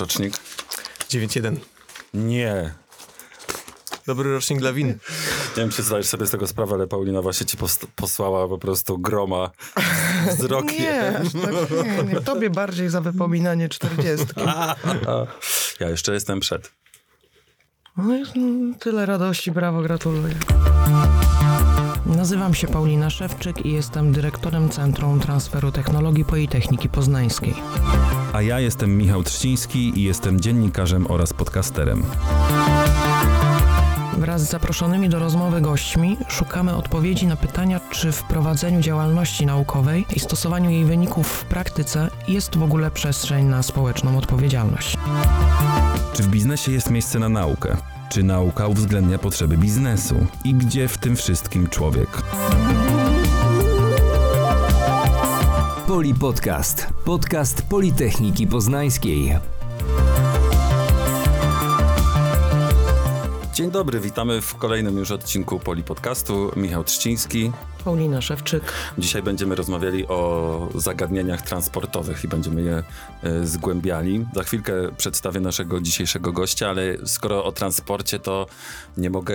Rocznik? 9-1. Nie. Dobry rocznik dla winy. Nie wiem, czy zdajesz sobie z tego sprawę, ale Paulina właśnie ci posłała po prostu groma wzrokiem. Nie, aż tak nie, nie. Tobie bardziej za wypominanie 40. Ja jeszcze jestem przed. No mm, tyle radości, brawo, gratuluję. Nazywam się Paulina Szewczyk i jestem dyrektorem Centrum Transferu Technologii Politechniki Poznańskiej. A ja jestem Michał Trzciński i jestem dziennikarzem oraz podcasterem. Wraz z zaproszonymi do rozmowy gośćmi szukamy odpowiedzi na pytania, czy w prowadzeniu działalności naukowej i stosowaniu jej wyników w praktyce jest w ogóle przestrzeń na społeczną odpowiedzialność. Czy w biznesie jest miejsce na naukę? Czy nauka uwzględnia potrzeby biznesu? I gdzie w tym wszystkim człowiek? Poli Podcast. Podcast Politechniki Poznańskiej. Dzień dobry, witamy w kolejnym już odcinku Poli Podcastu. Michał Trzciński. Paulina Szewczyk. Dzisiaj będziemy rozmawiali o zagadnieniach transportowych i będziemy je e, zgłębiali. Za chwilkę przedstawię naszego dzisiejszego gościa, ale skoro o transporcie, to nie mogę,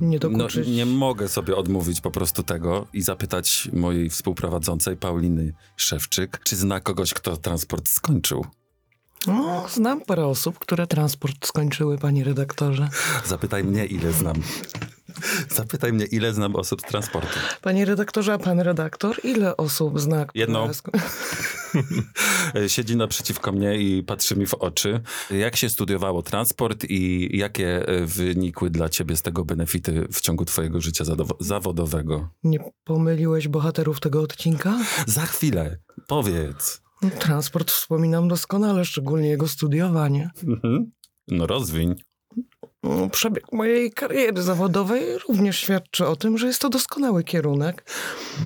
Nie no, nie mogę sobie odmówić po prostu tego i zapytać mojej współprowadzącej Pauliny Szewczyk, czy zna kogoś, kto transport skończył. No, znam parę osób, które transport skończyły, panie redaktorze. Zapytaj mnie, ile znam. Zapytaj mnie, ile znam osób z transportu. Panie redaktorze, a pan redaktor, ile osób zna? Jedną. E, Siedzi naprzeciwko mnie i patrzy mi w oczy. Jak się studiowało transport i jakie e, wynikły dla ciebie z tego benefity w ciągu twojego życia zawodowego? Nie pomyliłeś bohaterów tego odcinka? Za chwilę, powiedz. No, Transport wspominam doskonale, szczególnie jego studiowanie. Mhm. No rozwiń. No, Przebieg mojej kariery zawodowej również świadczy o tym, że jest to doskonały kierunek,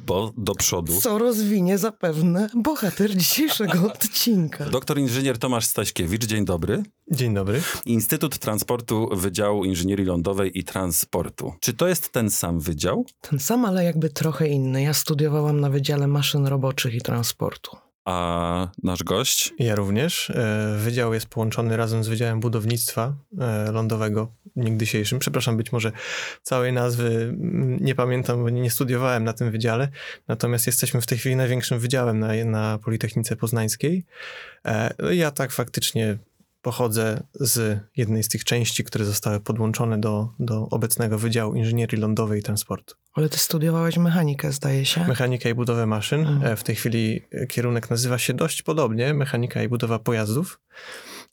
Bo do przodu. co rozwinie zapewne bohater dzisiejszego odcinka. Doktor inżynier Tomasz Staśkiewicz, dzień dobry. Dzień dobry. Instytut Transportu Wydziału Inżynierii Lądowej i Transportu. Czy to jest ten sam wydział? Ten sam, ale jakby trochę inny. Ja studiowałam na Wydziale Maszyn Roboczych i Transportu. A nasz gość? Ja również. E, Wydział jest połączony razem z Wydziałem Budownictwa e, Lądowego niegdysiejszym. Przepraszam, być może całej nazwy mm, nie pamiętam, bo nie studiowałem na tym wydziale. Natomiast jesteśmy w tej chwili największym wydziałem na, na Politechnice Poznańskiej. E, no Ja tak faktycznie pochodzę z jednej z tych części, które zostały podłączone do, do obecnego Wydziału Inżynierii Lądowej i Transportu. Ale ty studiowałeś mechanikę, zdaje się? Mechanika i budowę maszyn. Mhm. E, W tej chwili kierunek nazywa się dość podobnie, mechanika i budowa pojazdów.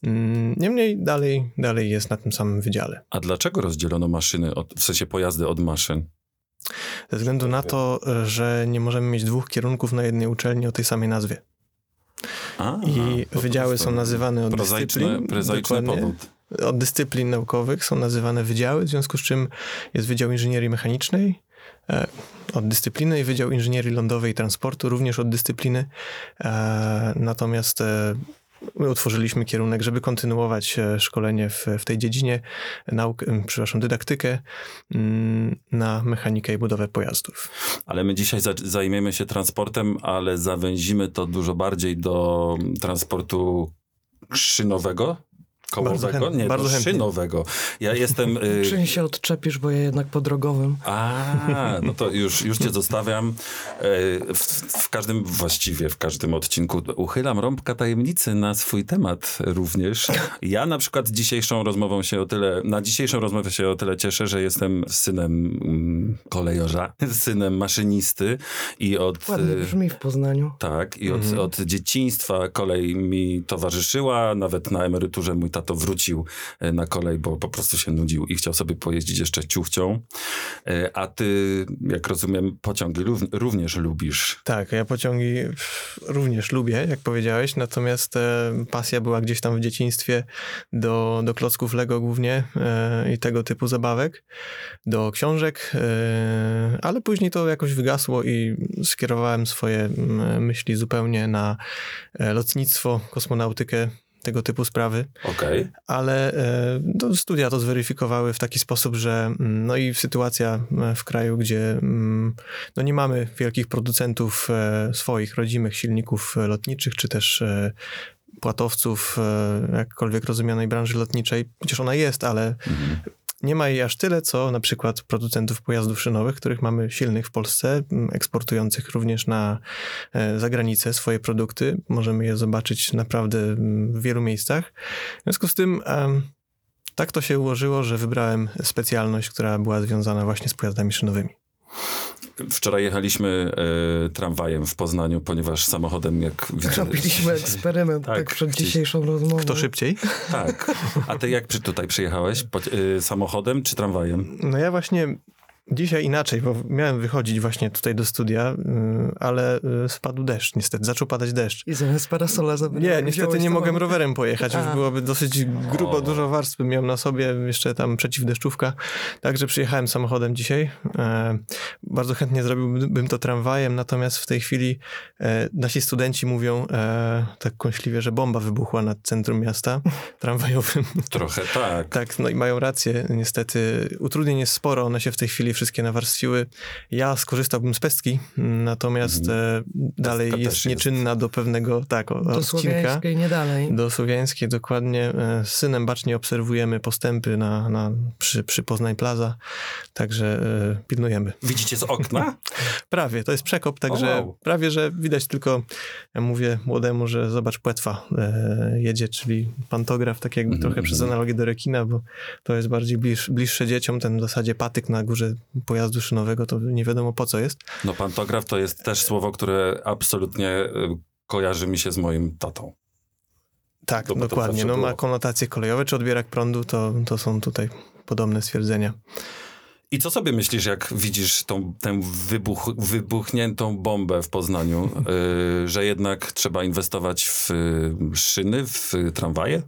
Mm, Niemniej dalej, dalej jest na tym samym wydziale. A dlaczego rozdzielono maszyny, od, w sensie pojazdy od maszyn? Ze względu na to, że nie możemy mieć dwóch kierunków na jednej uczelni o tej samej nazwie. A, I wydziały są nazywane od Prozaiczny, dyscyplin. prozaiczny powód. od dyscyplin naukowych są nazywane wydziały, w związku z czym jest Wydział Inżynierii Mechanicznej e, od dyscypliny i Wydział Inżynierii Lądowej i Transportu również od dyscypliny. E, natomiast e, my utworzyliśmy kierunek, żeby kontynuować e, szkolenie w, w tej dziedzinie, nauk, przepraszam, dydaktykę mm, na mechanikę i budowę pojazdów. Ale my dzisiaj za, zajmiemy się transportem, ale zawęzimy to dużo bardziej do transportu szynowego. Kołowego? Nie, bardzo chętnie. szynowego. Ja jestem... y, Czy się odczepisz, bo ja jednak po drogowym. A, no to już, już cię zostawiam. E, W, w każdym, właściwie w każdym odcinku uchylam rąbka tajemnicy na swój temat również. Ja na przykład dzisiejszą rozmową się o tyle, na dzisiejszą rozmowę się o tyle cieszę, że jestem synem mm, kolejorza, synem maszynisty i od... Ładnie e, brzmi w Poznaniu. tak, i od, Mhm. od dzieciństwa kolej mi towarzyszyła. Nawet na emeryturze mój tato wrócił e, na kolej, bo po prostu się nudził i chciał sobie pojeździć jeszcze ciuchcią. E, A ty, jak rozumiem, pociągi rów- również lubisz. Tak, ja pociągi również lubię, jak powiedziałeś, natomiast e, pasja była gdzieś tam w dzieciństwie do, do klocków Lego głównie i tego typu zabawek, do książek, ale później to jakoś wygasło i skierowałem swoje myśli zupełnie na lotnictwo, kosmonautykę, tego typu sprawy. Okej. ale e, no, studia to zweryfikowały w taki sposób, że mm, no i sytuacja e, w kraju, gdzie mm, no nie mamy wielkich producentów e, swoich rodzimych silników lotniczych, czy też płatowców, jakkolwiek rozumianej branży lotniczej. Przecież ona jest, ale Mhm. Nie ma jej aż tyle, co na przykład producentów pojazdów szynowych, których mamy silnych w Polsce, eksportujących również na e, zagranicę swoje produkty. Możemy je zobaczyć naprawdę w wielu miejscach. W związku z tym tak to się ułożyło, że wybrałem specjalność, która była związana właśnie z pojazdami szynowymi. Wczoraj jechaliśmy e, tramwajem w Poznaniu, ponieważ samochodem, jak widzę... Robiliśmy eksperyment Tak, tak, przed gdzieś- dzisiejszą rozmową. Kto szybciej? Tak. A ty jak przy, tutaj przyjechałeś? Po, e, samochodem czy tramwajem? No ja właśnie dzisiaj inaczej, bo miałem wychodzić właśnie tutaj do studia, y, ale y, spadł deszcz niestety, zaczął padać deszcz. I zamiast parasola zabrałem. Nie, niestety nie mogłem rowerem pojechać, już byłoby dosyć grubo, O. dużo warstwy miałem na sobie, jeszcze tam przeciwdeszczówka, także przyjechałem samochodem dzisiaj. E, bardzo chętnie zrobiłbym to tramwajem, natomiast w tej chwili e, nasi studenci mówią e, tak kąśliwie, że bomba wybuchła nad centrum miasta tramwajowym. Trochę tak. Tak, no i mają rację. Niestety utrudnień jest sporo, one się w tej chwili wszystkie nawarstwiły. Ja skorzystałbym z pestki, natomiast e, dalej Mhm. jest jest. nieczynna do pewnego tak, o- Do odcinka. słowiańskiej nie dalej. Do słowiańskiej, dokładnie. E, Z synem bacznie obserwujemy postępy na, na, przy, przy Poznań Plaza, także e, pilnujemy. Widzicie z okna? Prawie, to jest przekop, także wow. prawie, że widać tylko, ja mówię młodemu, że zobacz, płetwa jedzie, czyli pantograf, tak jakby Mhm, trochę przez mhm. analogię do rekina, bo to jest bardziej bliż, bliższe dzieciom, ten w zasadzie patyk na górze pojazdu szynowego, to nie wiadomo po co jest. No pantograf to jest też słowo, które absolutnie e, kojarzy mi się z moim tatą. Tak, To- bo to dokładnie, no ma konotacje kolejowe, czy odbierak prądu, to, to są tutaj podobne stwierdzenia. I co sobie myślisz, jak widzisz tą, tę wybuch, wybuchniętą bombę w Poznaniu, y, że jednak trzeba inwestować w y, szyny, w tramwaje?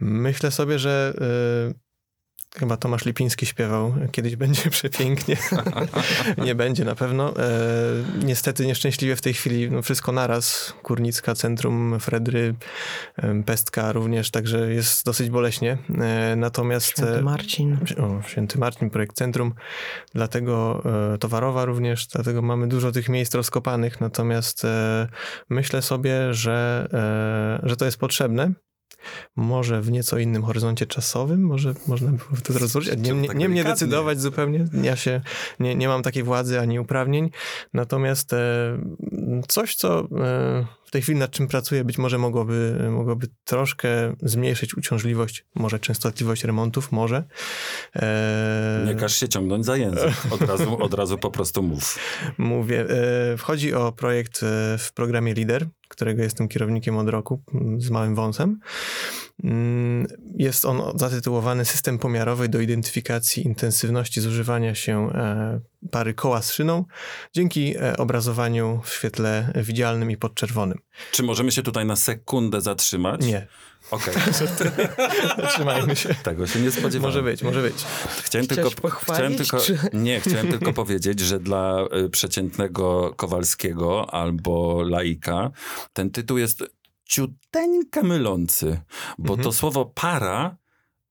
Myślę sobie, że y, chyba Tomasz Lipiński śpiewał, kiedyś będzie przepięknie. nie będzie na pewno. E, niestety nieszczęśliwie w tej chwili no, wszystko naraz. Kurnicka, Centrum, Fredry, Pestka również, także jest dosyć boleśnie. E, natomiast... Święty e, Marcin. o, Święty Marcin, projekt Centrum, dlatego e, Towarowa również, dlatego mamy dużo tych miejsc rozkopanych, natomiast e, myślę sobie, że, e, że to jest potrzebne. Może w nieco innym horyzoncie czasowym, może można by to a nie, nie, tak nie mnie decydować zupełnie. Ja się nie, nie mam takiej władzy ani uprawnień. Natomiast e, coś, co e, w tej chwili nad czym pracuję, być może mogłoby, mogłoby troszkę zmniejszyć uciążliwość, może częstotliwość remontów, może. E, Nie każ się ciągnąć za język. Od razu, od razu po prostu mów. Mówię, e, wchodzi o projekt e, w programie LIDER, którego jestem kierownikiem od roku m, z małym wąsem. Mm, Jest on zatytułowany System pomiarowy do identyfikacji intensywności zużywania się e, pary koła z szyną dzięki e, obrazowaniu w świetle widzialnym i podczerwonym. Czy możemy się tutaj na sekundę zatrzymać? Nie, Okej, zatrzymajmy się. tego się nie spodziewałem. Może być, może być. Chciałem Chciałeś tylko, pochwalić, chciałem tylko, Nie, chciałem tylko powiedzieć, że dla y, przeciętnego Kowalskiego albo laika ten tytuł jest ciuteńkę mylący, bo Mhm. to słowo para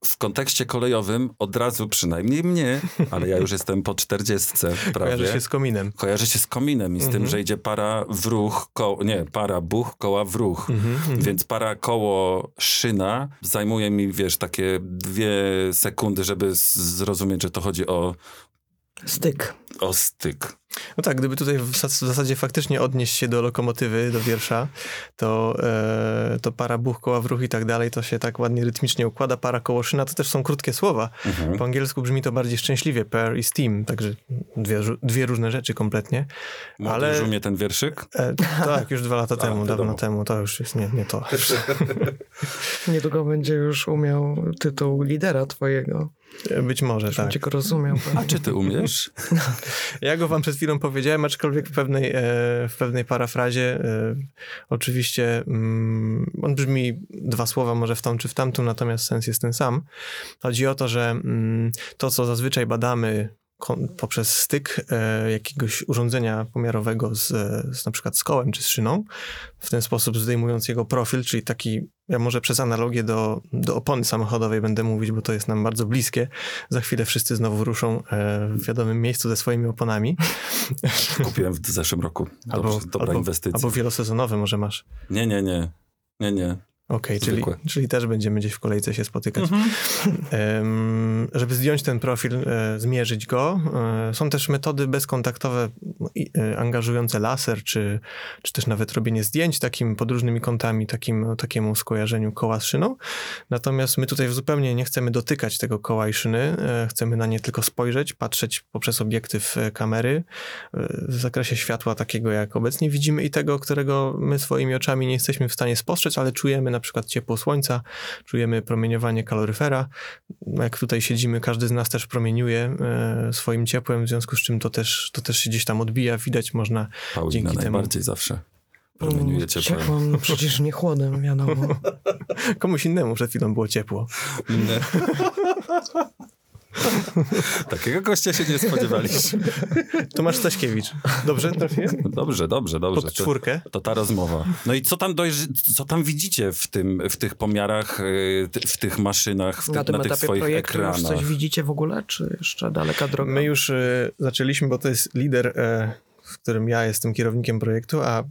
w kontekście kolejowym od razu, przynajmniej mnie, ale ja już jestem po czterdziestce prawie, Kojarzy się z kominem. kojarzy się z kominem i z tym, Mhm. że idzie para w ruch, nie, para buch, koła w ruch. Mhm, mhm. Więc para koło szyna zajmuje mi, wiesz, takie dwie sekundy, żeby zrozumieć, że to chodzi o, Styk. o styk. No tak, gdyby tutaj w zas- w zasadzie faktycznie odnieść się do lokomotywy, do wiersza, to, e, to para buch, koła w ruch i tak dalej, to się tak ładnie rytmicznie układa. Para koło szyna to też są krótkie słowa. Mhm. Po angielsku brzmi to bardziej szczęśliwie, pair i steam, także dwie, dwie różne rzeczy kompletnie. Młody Ale- już umie ten wierszyk? E, tak, już dwa lata temu, wiadomo. dawno temu, to już jest nie, nie to. Niedługo będzie już umiał tytuł lidera twojego. Być może, Już tak. będzie go rozumiał. A czy ty umiesz? Ja go wam przed chwilą powiedziałem, aczkolwiek w pewnej, e, w pewnej parafrazie. E, oczywiście mm, on brzmi dwa słowa może w tą czy w tamtą, natomiast sens jest ten sam. Chodzi o to, że mm, to, co zazwyczaj badamy poprzez styk e, jakiegoś urządzenia pomiarowego z, z na przykład z kołem czy z szyną, w ten sposób zdejmując jego profil, czyli taki, ja może przez analogię do, do opony samochodowej będę mówić, bo to jest nam bardzo bliskie. Za chwilę wszyscy znowu ruszą e, w wiadomym miejscu ze swoimi oponami. Kupiłem w zeszłym roku. Dobrze, dobra albo, inwestycja. albo wielosezonowe może masz. Nie, nie, nie. Nie, nie. Okej, czyli, Zwykłe. czyli też będziemy gdzieś w kolejce się spotykać. Em, żeby zdjąć ten profil, e, zmierzyć go, e, są też metody bezkontaktowe e, angażujące laser, czy, czy też nawet robienie zdjęć takim podróżnymi kątami, takim, takiemu skojarzeniu koła z szyną. Natomiast my tutaj zupełnie nie chcemy dotykać tego koła i szyny, e, chcemy na nie tylko spojrzeć, patrzeć poprzez obiektyw e, kamery e, w zakresie światła takiego, jak obecnie widzimy i tego, którego my swoimi oczami nie jesteśmy w stanie spostrzec, ale czujemy na przykład ciepło słońca, czujemy promieniowanie kaloryfera. Jak tutaj siedzimy, każdy z nas też promieniuje e, swoim ciepłem, w związku z czym to też, to też się gdzieś tam odbija, widać, można Paulina Dzięki temu- najbardziej zawsze promieniuje ciepłem. Ciepłem, no przecież nie chłodem, wiadomo. komuś innemu przed chwilą było ciepło. Takiego gościa się nie spodziewaliśmy. Tomasz Staśkiewicz. Dobrze trafiłem? Dobrze, dobrze, dobrze. Pod To- czwórkę. To ta rozmowa. No i co tam dojrzy, co tam widzicie w, tym, w tych pomiarach, y, w tych maszynach, w ty, Na tym na tych etapie swoich projektu już ekranach? coś widzicie w ogóle, czy jeszcze daleka droga? My już e, zaczęliśmy, bo to jest lider, e, w którym ja jestem kierownikiem projektu, a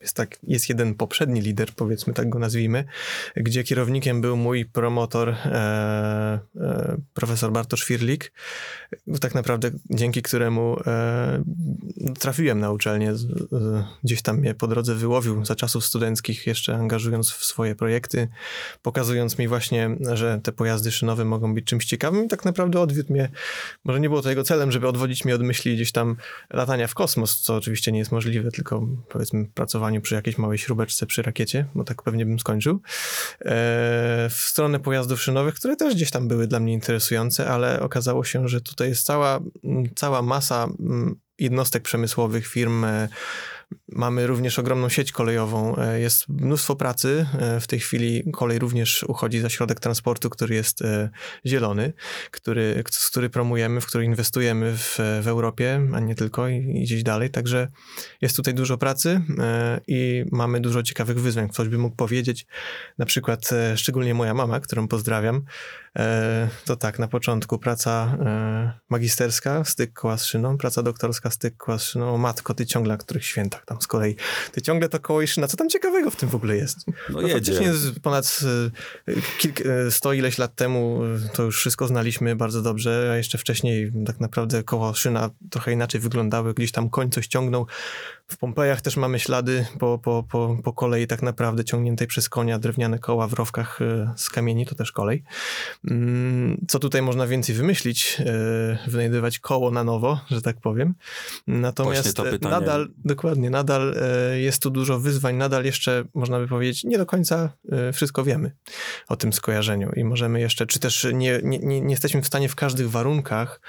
jest, tak, jest jeden poprzedni lider, powiedzmy tak go nazwijmy, gdzie kierownikiem był mój promotor, e, e, profesor Bartosz Firlik, tak naprawdę dzięki któremu e, trafiłem na uczelnię. Gdzieś tam mnie po drodze wyłowił za czasów studenckich, jeszcze angażując w swoje projekty, pokazując mi właśnie, że te pojazdy szynowe mogą być czymś ciekawym i tak naprawdę odwiódł mnie, może nie było to jego celem, żeby odwodzić mnie od myśli gdzieś tam latania w kosmos, co oczywiście nie jest możliwe, tylko powiedzmy przy jakiejś małej śrubeczce przy rakiecie, bo tak pewnie bym skończył, e, w stronę pojazdów szynowych, które też gdzieś tam były dla mnie interesujące, ale okazało się, że tutaj jest cała, cała masa jednostek przemysłowych, firm, e, Mamy również ogromną sieć kolejową. E, Jest mnóstwo pracy. E, W tej chwili kolej również uchodzi za środek transportu, który jest e, zielony, który, który promujemy, w który inwestujemy w, w Europie, a nie tylko i, i gdzieś dalej. Także jest tutaj dużo pracy i mamy dużo ciekawych wyzwań. Ktoś by mógł powiedzieć, na przykład szczególnie moja mama, którą pozdrawiam, to tak, na początku praca e, magisterska, styk koła z szyną, praca doktorska, styk koła z szyną. O matko, ty ciągle na których świętach tam z kolei. Ty ciągle to koło i szyna. Co tam ciekawego w tym w ogóle jest? No jedzie. faktycznie z ponad e, kilk, e, sto ileś lat temu e, to już wszystko znaliśmy bardzo dobrze, a jeszcze wcześniej tak naprawdę koło szyna trochę inaczej wyglądały. Gdzieś tam koń coś ciągnął. W Pompejach też mamy ślady po, po, po, po kolei tak naprawdę ciągniętej przez konia, drewniane koła w rowkach e, z kamieni, to też kolej. Mm, Co tutaj można więcej wymyślić? E, Wynajdywać koło na nowo, że tak powiem. Natomiast e, nadal, dokładnie, nadal jest tu dużo wyzwań, nadal jeszcze można by powiedzieć, nie do końca wszystko wiemy o tym skojarzeniu i możemy jeszcze, czy też nie, nie, nie, jesteśmy w stanie w każdych warunkach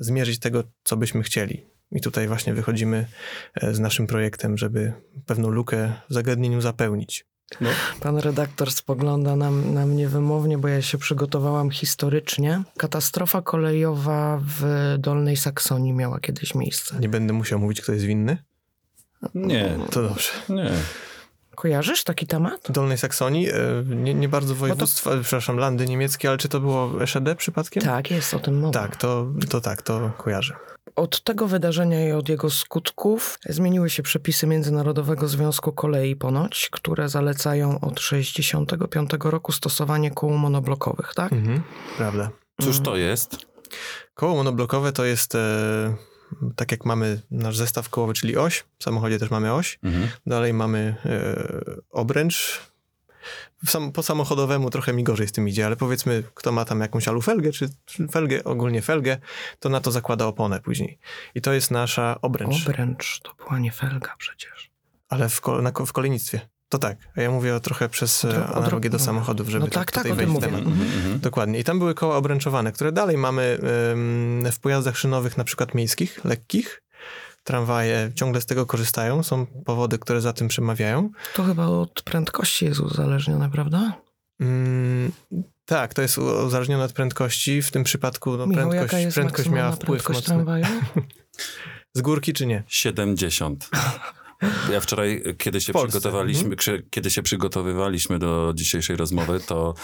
zmierzyć tego, co byśmy chcieli. I tutaj właśnie wychodzimy e, z naszym projektem, żeby pewną lukę w zagadnieniu zapełnić. Pan redaktor spogląda na, na mnie wymownie, bo ja się przygotowałam historycznie. Katastrofa kolejowa w Dolnej Saksonii miała kiedyś miejsce. Nie będę musiał mówić, kto jest winny. Nie, To dobrze. nie. Kojarzysz taki temat? W Dolnej Saksonii, e, nie, nie bardzo województwa, przepraszam, landy niemieckie, ale czy to było SED przypadkiem? Tak, jest o tym mowa. Tak, to, to tak, to kojarzę. Od tego wydarzenia i od jego skutków zmieniły się przepisy Międzynarodowego Związku Kolei ponoć, które zalecają od 65 roku stosowanie kół monoblokowych, tak? Mhm, prawda. Cóż to jest? Koło monoblokowe to jest, e, tak jak mamy nasz zestaw kołowy, czyli oś, w samochodzie też mamy oś, Mhm. dalej mamy e, obręcz. Sam, po samochodowemu trochę mi gorzej z tym idzie, ale powiedzmy, kto ma tam jakąś alufelgę, czy felgę, ogólnie felgę, to na to zakłada oponę później. I to jest nasza obręcz, Obręcz to była nie felga przecież. ale w, ko, na, w kolejnictwie. To tak, a ja mówię o trochę przez e, Odro- analogię do samochodów, żeby No tak, tutaj tak, o tym wejść w temat. Mhm, mhm. Dokładnie. I tam były koła obręczowane, które dalej mamy ym, w pojazdach szynowych, na przykład miejskich, lekkich. Tramwaje ciągle z tego korzystają. Są powody, które za tym przemawiają. To chyba od prędkości jest uzależnione, prawda? Ym, tak, to jest uzależnione od prędkości. W tym przypadku no, Michał, prędkość, prędkość miała wpływ prędkość mocny. tramwaju? Z górki czy nie? 70. Ja wczoraj, kiedy się, Polsce, przygotowaliśmy, mhm. kiedy się przygotowywaliśmy do dzisiejszej rozmowy, to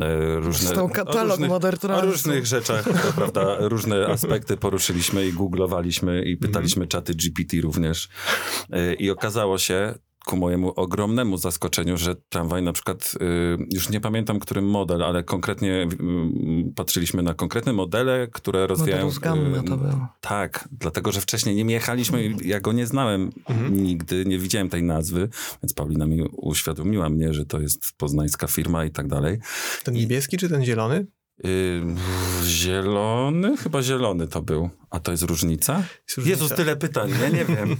e, różne... Stał katalog o różnych, o różnych rzeczach, prawda, różne aspekty poruszyliśmy i googlowaliśmy i pytaliśmy czaty GPT również. E, I okazało się, ku mojemu ogromnemu zaskoczeniu, że tramwaj na przykład, y, już nie pamiętam którym model, ale konkretnie y, patrzyliśmy na konkretne modele, które rozwijają... Model z Gamma to y, było. Tak, dlatego, że wcześniej nim jechaliśmy, i ja go nie znałem nigdy, nie widziałem tej nazwy, więc Paulina mi uświadomiła mnie, że to jest poznańska firma i tak dalej. Ten niebieski czy ten zielony? Yy, zielony? Chyba zielony to był. A to jest różnica? Jest różnica. Jezus, tyle pytań, ja nie wiem.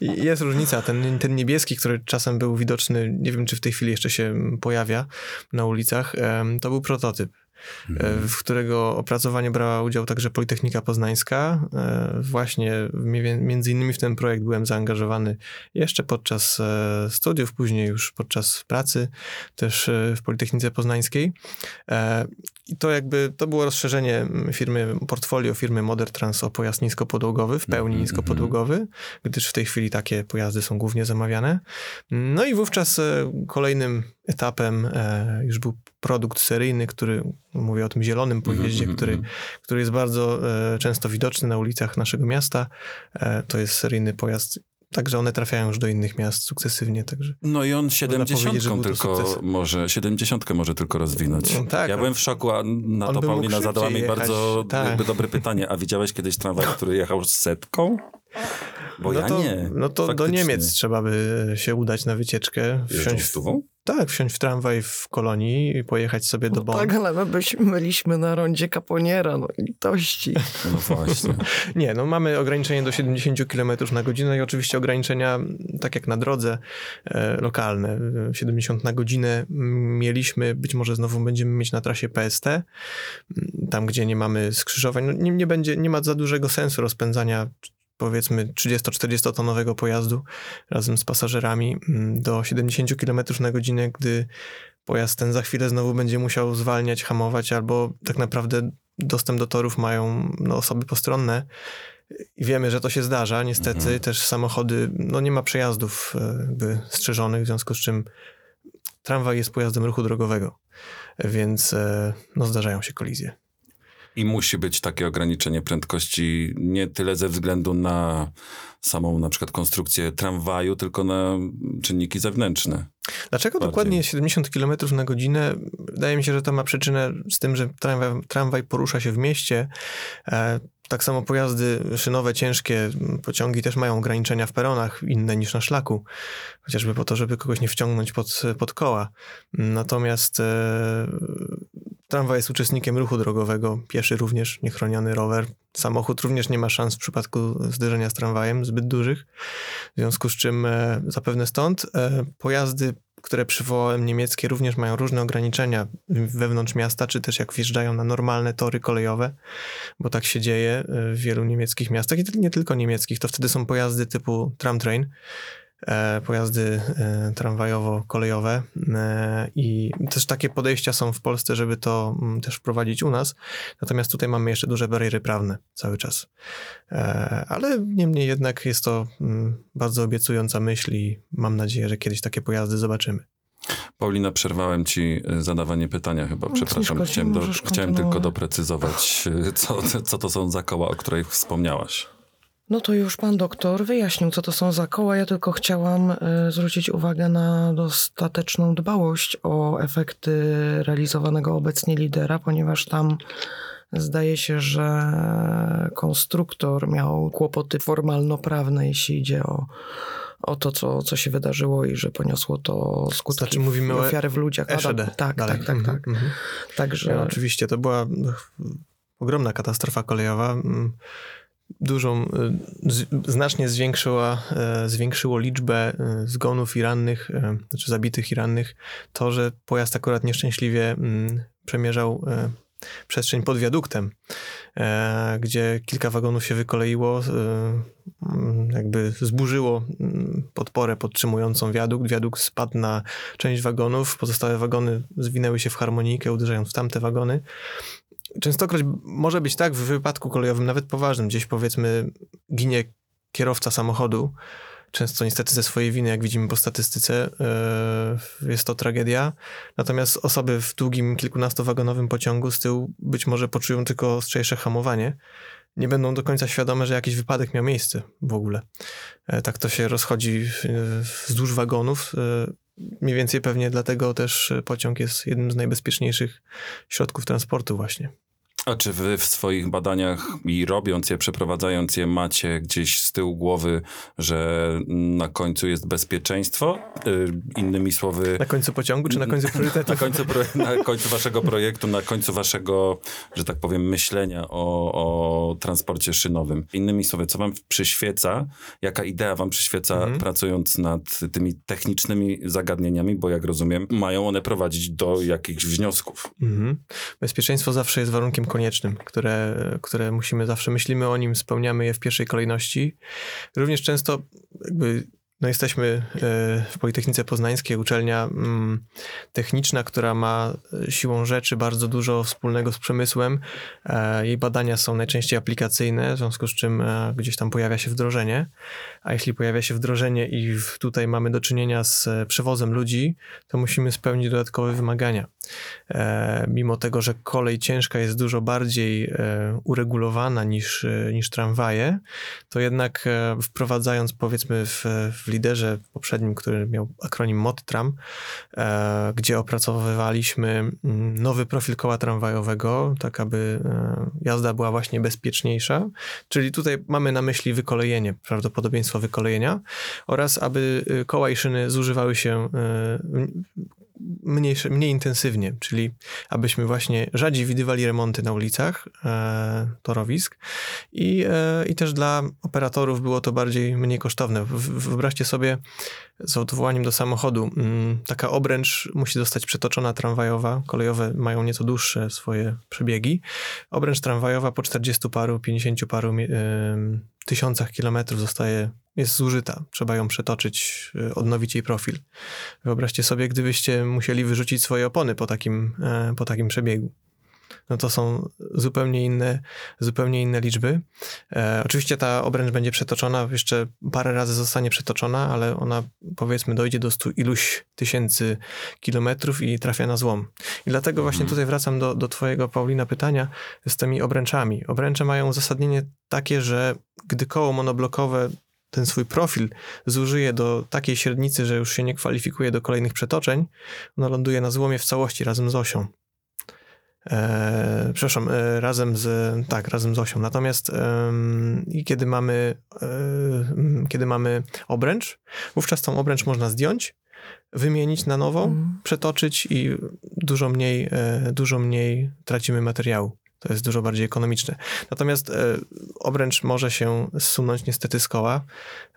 Jest różnica. Ten, ten niebieski, który czasem był widoczny, nie wiem czy w tej chwili jeszcze się pojawia na ulicach, to był prototyp. E, w którego opracowanie brała udział także Politechnika Poznańska. E, Właśnie między innymi w ten projekt byłem zaangażowany jeszcze podczas e, studiów, później już podczas pracy też e, w Politechnice Poznańskiej. I to jakby, to było rozszerzenie firmy, portfolio firmy Modern Trans o pojazd niskopodłogowy, w pełni Mhm, niskopodłogowy, gdyż w tej chwili takie pojazdy są głównie zamawiane. No i wówczas kolejnym etapem e, już był produkt seryjny, który, mówię o tym zielonym pojeździe, mhm, który, mhm. który jest bardzo e, często widoczny na ulicach naszego miasta. E, to jest seryjny pojazd, także one trafiają już do innych miast sukcesywnie, także No i on powiedzieć, że 70 był to tylko może, 70 może tylko rozwinąć. No tak, ja byłem w szoku, a na to Paulina zadała mi jechać, bardzo tak. dobre pytanie. A widziałeś kiedyś tramwaj, który jechał z setką? Bo no ja to, nie. No to do Faktycznie. Niemiec trzeba by się udać na wycieczkę. Wsiąść w, tuwą? tak, wsiąść w tramwaj w kolonii i pojechać sobie do No Bonn. tak, ale my byśmy byliśmy na rondzie Caponiera, no litości. No właśnie. Nie, no mamy ograniczenie do 70 km na godzinę i oczywiście ograniczenia, tak jak na drodze e, lokalne, e, 70 na godzinę mieliśmy, być może znowu będziemy mieć na trasie PST, tam gdzie nie mamy skrzyżowań, no, nie, nie będzie, nie ma za dużego sensu rozpędzania powiedzmy 30-40 tonowego pojazdu razem z pasażerami mm, do 70 km na godzinę, gdy pojazd ten za chwilę znowu będzie musiał zwalniać, hamować, albo tak naprawdę dostęp do torów mają no, osoby postronne. I wiemy, że to się zdarza. Niestety Mhm. też samochody, no nie ma przejazdów e, jakby strzeżonych, w związku z czym tramwaj jest pojazdem ruchu drogowego, więc e, no zdarzają się kolizje. I musi być takie ograniczenie prędkości nie tyle ze względu na samą na przykład konstrukcję tramwaju, tylko na czynniki zewnętrzne. Dlaczego Bardziej. dokładnie 70 km na godzinę? Wydaje mi się, że to ma przyczynę z tym, że tramwaj, tramwaj porusza się w mieście. E, tak samo pojazdy szynowe, ciężkie, pociągi też mają ograniczenia w peronach inne niż na szlaku. Chociażby po to, żeby kogoś nie wciągnąć pod, pod koła. Natomiast e, tramwaj jest uczestnikiem ruchu drogowego, pieszy również, niechroniony rower. Samochód również nie ma szans w przypadku zderzenia z tramwajem zbyt dużych. W związku z czym e, zapewne stąd e, pojazdy, które przywołałem niemieckie, również mają różne ograniczenia wewnątrz miasta, czy też jak wjeżdżają na normalne tory kolejowe, bo tak się dzieje e, w wielu niemieckich miastach i nie tylko niemieckich. To wtedy są pojazdy typu tramtrain, pojazdy e, tramwajowo-kolejowe e, i też takie podejścia są w Polsce, żeby to mm, też wprowadzić u nas. Natomiast tutaj mamy jeszcze duże bariery prawne cały czas. E, Ale niemniej jednak jest to mm, bardzo obiecująca myśl i mam nadzieję, że kiedyś takie pojazdy zobaczymy. Paulina, przerwałem ci zadawanie pytania chyba. No, Przepraszam, chciałem, do, chciałem tylko doprecyzować, co, co to są za koła, o których wspomniałaś. No to już pan doktor wyjaśnił, co to są za koła. Ja tylko chciałam e, zwrócić uwagę na dostateczną dbałość o efekty realizowanego obecnie lidera, ponieważ tam zdaje się, że konstruktor miał kłopoty formalno-prawne, jeśli idzie o, o to, co, co się wydarzyło i że poniosło to skutki Znaczy mówimy ofiary w ludziach. No, Eszede. tak, tak, tak, tak. mhm. Także oczywiście, to była ch, ogromna katastrofa kolejowa. Dużą, y, znacznie zwiększyła, e, zwiększyło liczbę e, zgonów i rannych, znaczy zabitych i rannych, to, że pojazd akurat nieszczęśliwie mm, przemierzał przestrzeń pod wiaduktem, e, gdzie kilka wagonów się wykoleiło, mm, jakby zburzyło mm, podporę podtrzymującą wiadukt. Wiadukt spadł na część wagonów, pozostałe wagony zwinęły się w harmonijkę, uderzając w tamte wagony. Częstokroć może być tak w wypadku kolejowym, nawet poważnym, gdzieś powiedzmy ginie kierowca samochodu, często niestety ze swojej winy, jak widzimy po statystyce, e, jest to tragedia. Natomiast osoby w długim, kilkunastowagonowym pociągu z tyłu być może poczują tylko ostrzejsze hamowanie nie będą do końca świadome, że jakiś wypadek miał miejsce w ogóle. E, tak to się rozchodzi wzdłuż wagonów. E, mniej więcej pewnie dlatego też pociąg jest jednym z najbezpieczniejszych środków transportu właśnie. A czy wy w swoich badaniach i robiąc je, przeprowadzając je, macie gdzieś z tyłu głowy, że na końcu jest bezpieczeństwo? Yy, innymi słowy... Na końcu pociągu, czy na końcu priorytetu? na, końcu na końcu waszego projektu, na końcu waszego, że tak powiem, myślenia o, o transporcie szynowym. Innymi słowy, co wam przyświeca, jaka idea wam przyświeca mhm. pracując nad tymi technicznymi zagadnieniami, bo jak rozumiem, mają one prowadzić do jakichś wniosków. Mhm. Bezpieczeństwo zawsze jest warunkiem koniecznym, które, które musimy zawsze, myślimy o nim, spełniamy je w pierwszej kolejności. Również często jakby no jesteśmy e, w Politechnice Poznańskiej, uczelnia mm, techniczna, która ma e, siłą rzeczy bardzo dużo wspólnego z przemysłem. E, jej badania są najczęściej aplikacyjne, w związku z czym gdzieś tam pojawia się wdrożenie. A jeśli pojawia się wdrożenie i tutaj mamy do czynienia z przewozem ludzi, to musimy spełnić dodatkowe wymagania. Mimo tego, że kolej ciężka jest dużo bardziej uregulowana niż, niż tramwaje, to jednak wprowadzając powiedzmy w, w liderze poprzednim, który miał akronim MOTTRAM, e, gdzie opracowywaliśmy mm, nowy profil koła tramwajowego, tak aby e, jazda była właśnie bezpieczniejsza. Czyli tutaj mamy na myśli wykolejenie, prawdopodobieństwo wykolejenia oraz aby e, koła i szyny zużywały się mniej, mniej intensywnie, czyli abyśmy właśnie rzadziej widywali remonty na ulicach e, torowisk i, e, i też dla operatorów było to bardziej mniej kosztowne. Wyobraźcie sobie z odwołaniem do samochodu, mm, taka obręcz musi zostać przetoczona tramwajowa, kolejowe mają nieco dłuższe swoje przebiegi. Obręcz tramwajowa po 40 paru, 50 paru e, tysiącach kilometrów zostaje jest zużyta. Trzeba ją przetoczyć, y, odnowić jej profil. Wyobraźcie sobie, gdybyście musieli wyrzucić swoje opony po takim, e, po takim przebiegu. No to są zupełnie inne, zupełnie inne liczby. E, oczywiście ta obręcz będzie przetoczona, jeszcze parę razy zostanie przetoczona, ale ona powiedzmy dojdzie do stu iluś tysięcy kilometrów i trafia na złom. I dlatego właśnie mhm. tutaj wracam do, do twojego, Paulina, pytania z tymi obręczami. Obręcze mają uzasadnienie takie, że gdy koło monoblokowe ten swój profil zużyje do takiej średnicy, że już się nie kwalifikuje do kolejnych przetoczeń, ono ląduje na złomie w całości razem z osią. E, przepraszam, e, razem z, tak, razem z osią. Natomiast e, kiedy mamy, e, kiedy mamy obręcz, wówczas tą obręcz można zdjąć, wymienić na nową, mm. przetoczyć i dużo mniej, e, dużo mniej tracimy materiału. To jest dużo bardziej ekonomiczne. Natomiast e, obręcz może się zsunąć niestety z koła,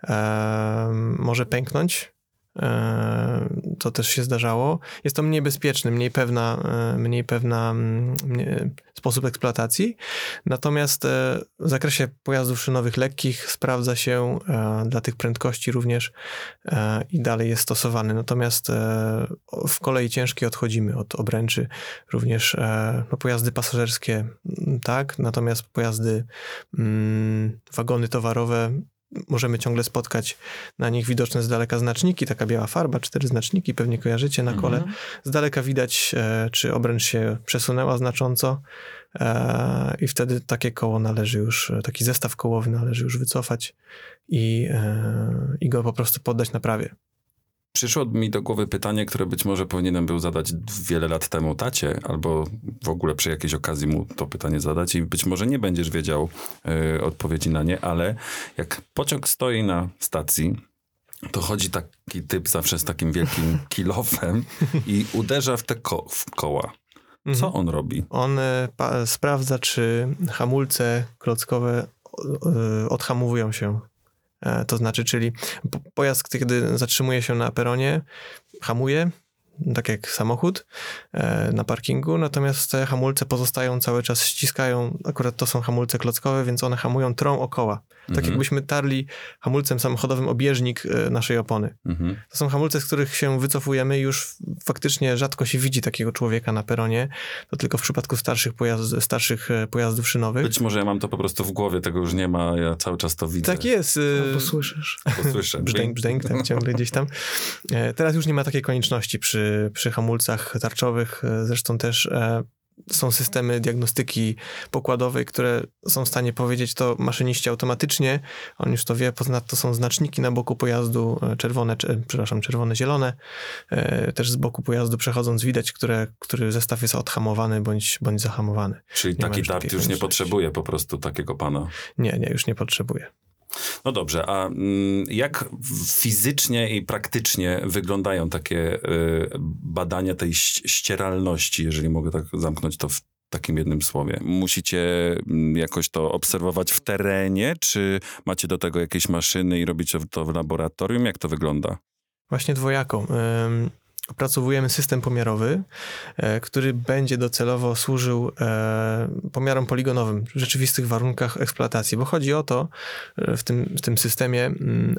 e, może pęknąć. E, to też się zdarzało. Jest to mniej bezpieczny, mniej pewna, e, mniej pewna mniej, sposób eksploatacji. Natomiast e, w zakresie pojazdów szynowych lekkich sprawdza się dla tych prędkości również i dalej jest stosowany. Natomiast w kolei ciężkiej odchodzimy od obręczy. Również no, pojazdy pasażerskie, tak, natomiast pojazdy, mm, wagony towarowe możemy ciągle spotkać na nich widoczne z daleka znaczniki, taka biała farba, cztery znaczniki, pewnie kojarzycie na kole. Mhm. Z daleka widać, e, czy obręcz się przesunęła znacząco e, i wtedy takie koło należy już, taki zestaw kołowy należy już wycofać i, e, i go po prostu poddać naprawie. Przyszło mi do głowy pytanie, które być może powinienem był zadać wiele lat temu tacie, albo w ogóle przy jakiejś okazji mu to pytanie zadać i być może nie będziesz wiedział y, odpowiedzi na nie, ale jak pociąg stoi na stacji, to chodzi taki typ zawsze z takim wielkim kilofem i uderza w te ko w koła. Co mhm. on robi? On y, sprawdza, czy hamulce klockowe y, odhamowują się E, to znaczy, czyli pojazd, kiedy zatrzymuje się na peronie, hamuje, tak jak samochód e, na parkingu, natomiast te hamulce pozostają cały czas, ściskają, akurat to są hamulce klockowe, więc one hamują trą okoła. Tak mhm. jakbyśmy tarli hamulcem samochodowym obieżnik e, naszej opony. Mhm. To są hamulce, z których się wycofujemy i już faktycznie rzadko się widzi takiego człowieka na peronie. To tylko w przypadku starszych, pojazd, starszych e, pojazdów szynowych. Być może ja mam to po prostu w głowie, tego już nie ma, ja cały czas to widzę. Tak jest. Albo słyszysz. Albo słyszę. brzdęk, brzdęk, tak ciągle gdzieś tam. Teraz już nie ma takiej konieczności przy, przy hamulcach tarczowych. Zresztą też są systemy diagnostyki pokładowej, które są w stanie powiedzieć to maszyniści automatycznie. On już to wie, ponadto są znaczniki na boku pojazdu, e, czerwone, cze- przepraszam, czerwone, zielone. E, Też z boku pojazdu przechodząc widać, które, który zestaw jest odhamowany bądź, bądź zahamowany. Czyli Nie taki dart już nie potrzebuje po prostu takiego pana. Nie, nie, już nie potrzebuje. No dobrze, a mm, jak fizycznie i praktycznie wyglądają takie y, badania tej ścieralności, jeżeli mogę tak zamknąć to w takim jednym słowie? Musicie mm, jakoś to obserwować w terenie, czy macie do tego jakieś maszyny i robicie to w laboratorium? Jak to wygląda? Właśnie dwojako. Ym, Opracowujemy system pomiarowy, e, który będzie docelowo służył e, pomiarom poligonowym w rzeczywistych warunkach eksploatacji, bo chodzi o to e, w tym, w tym systemie,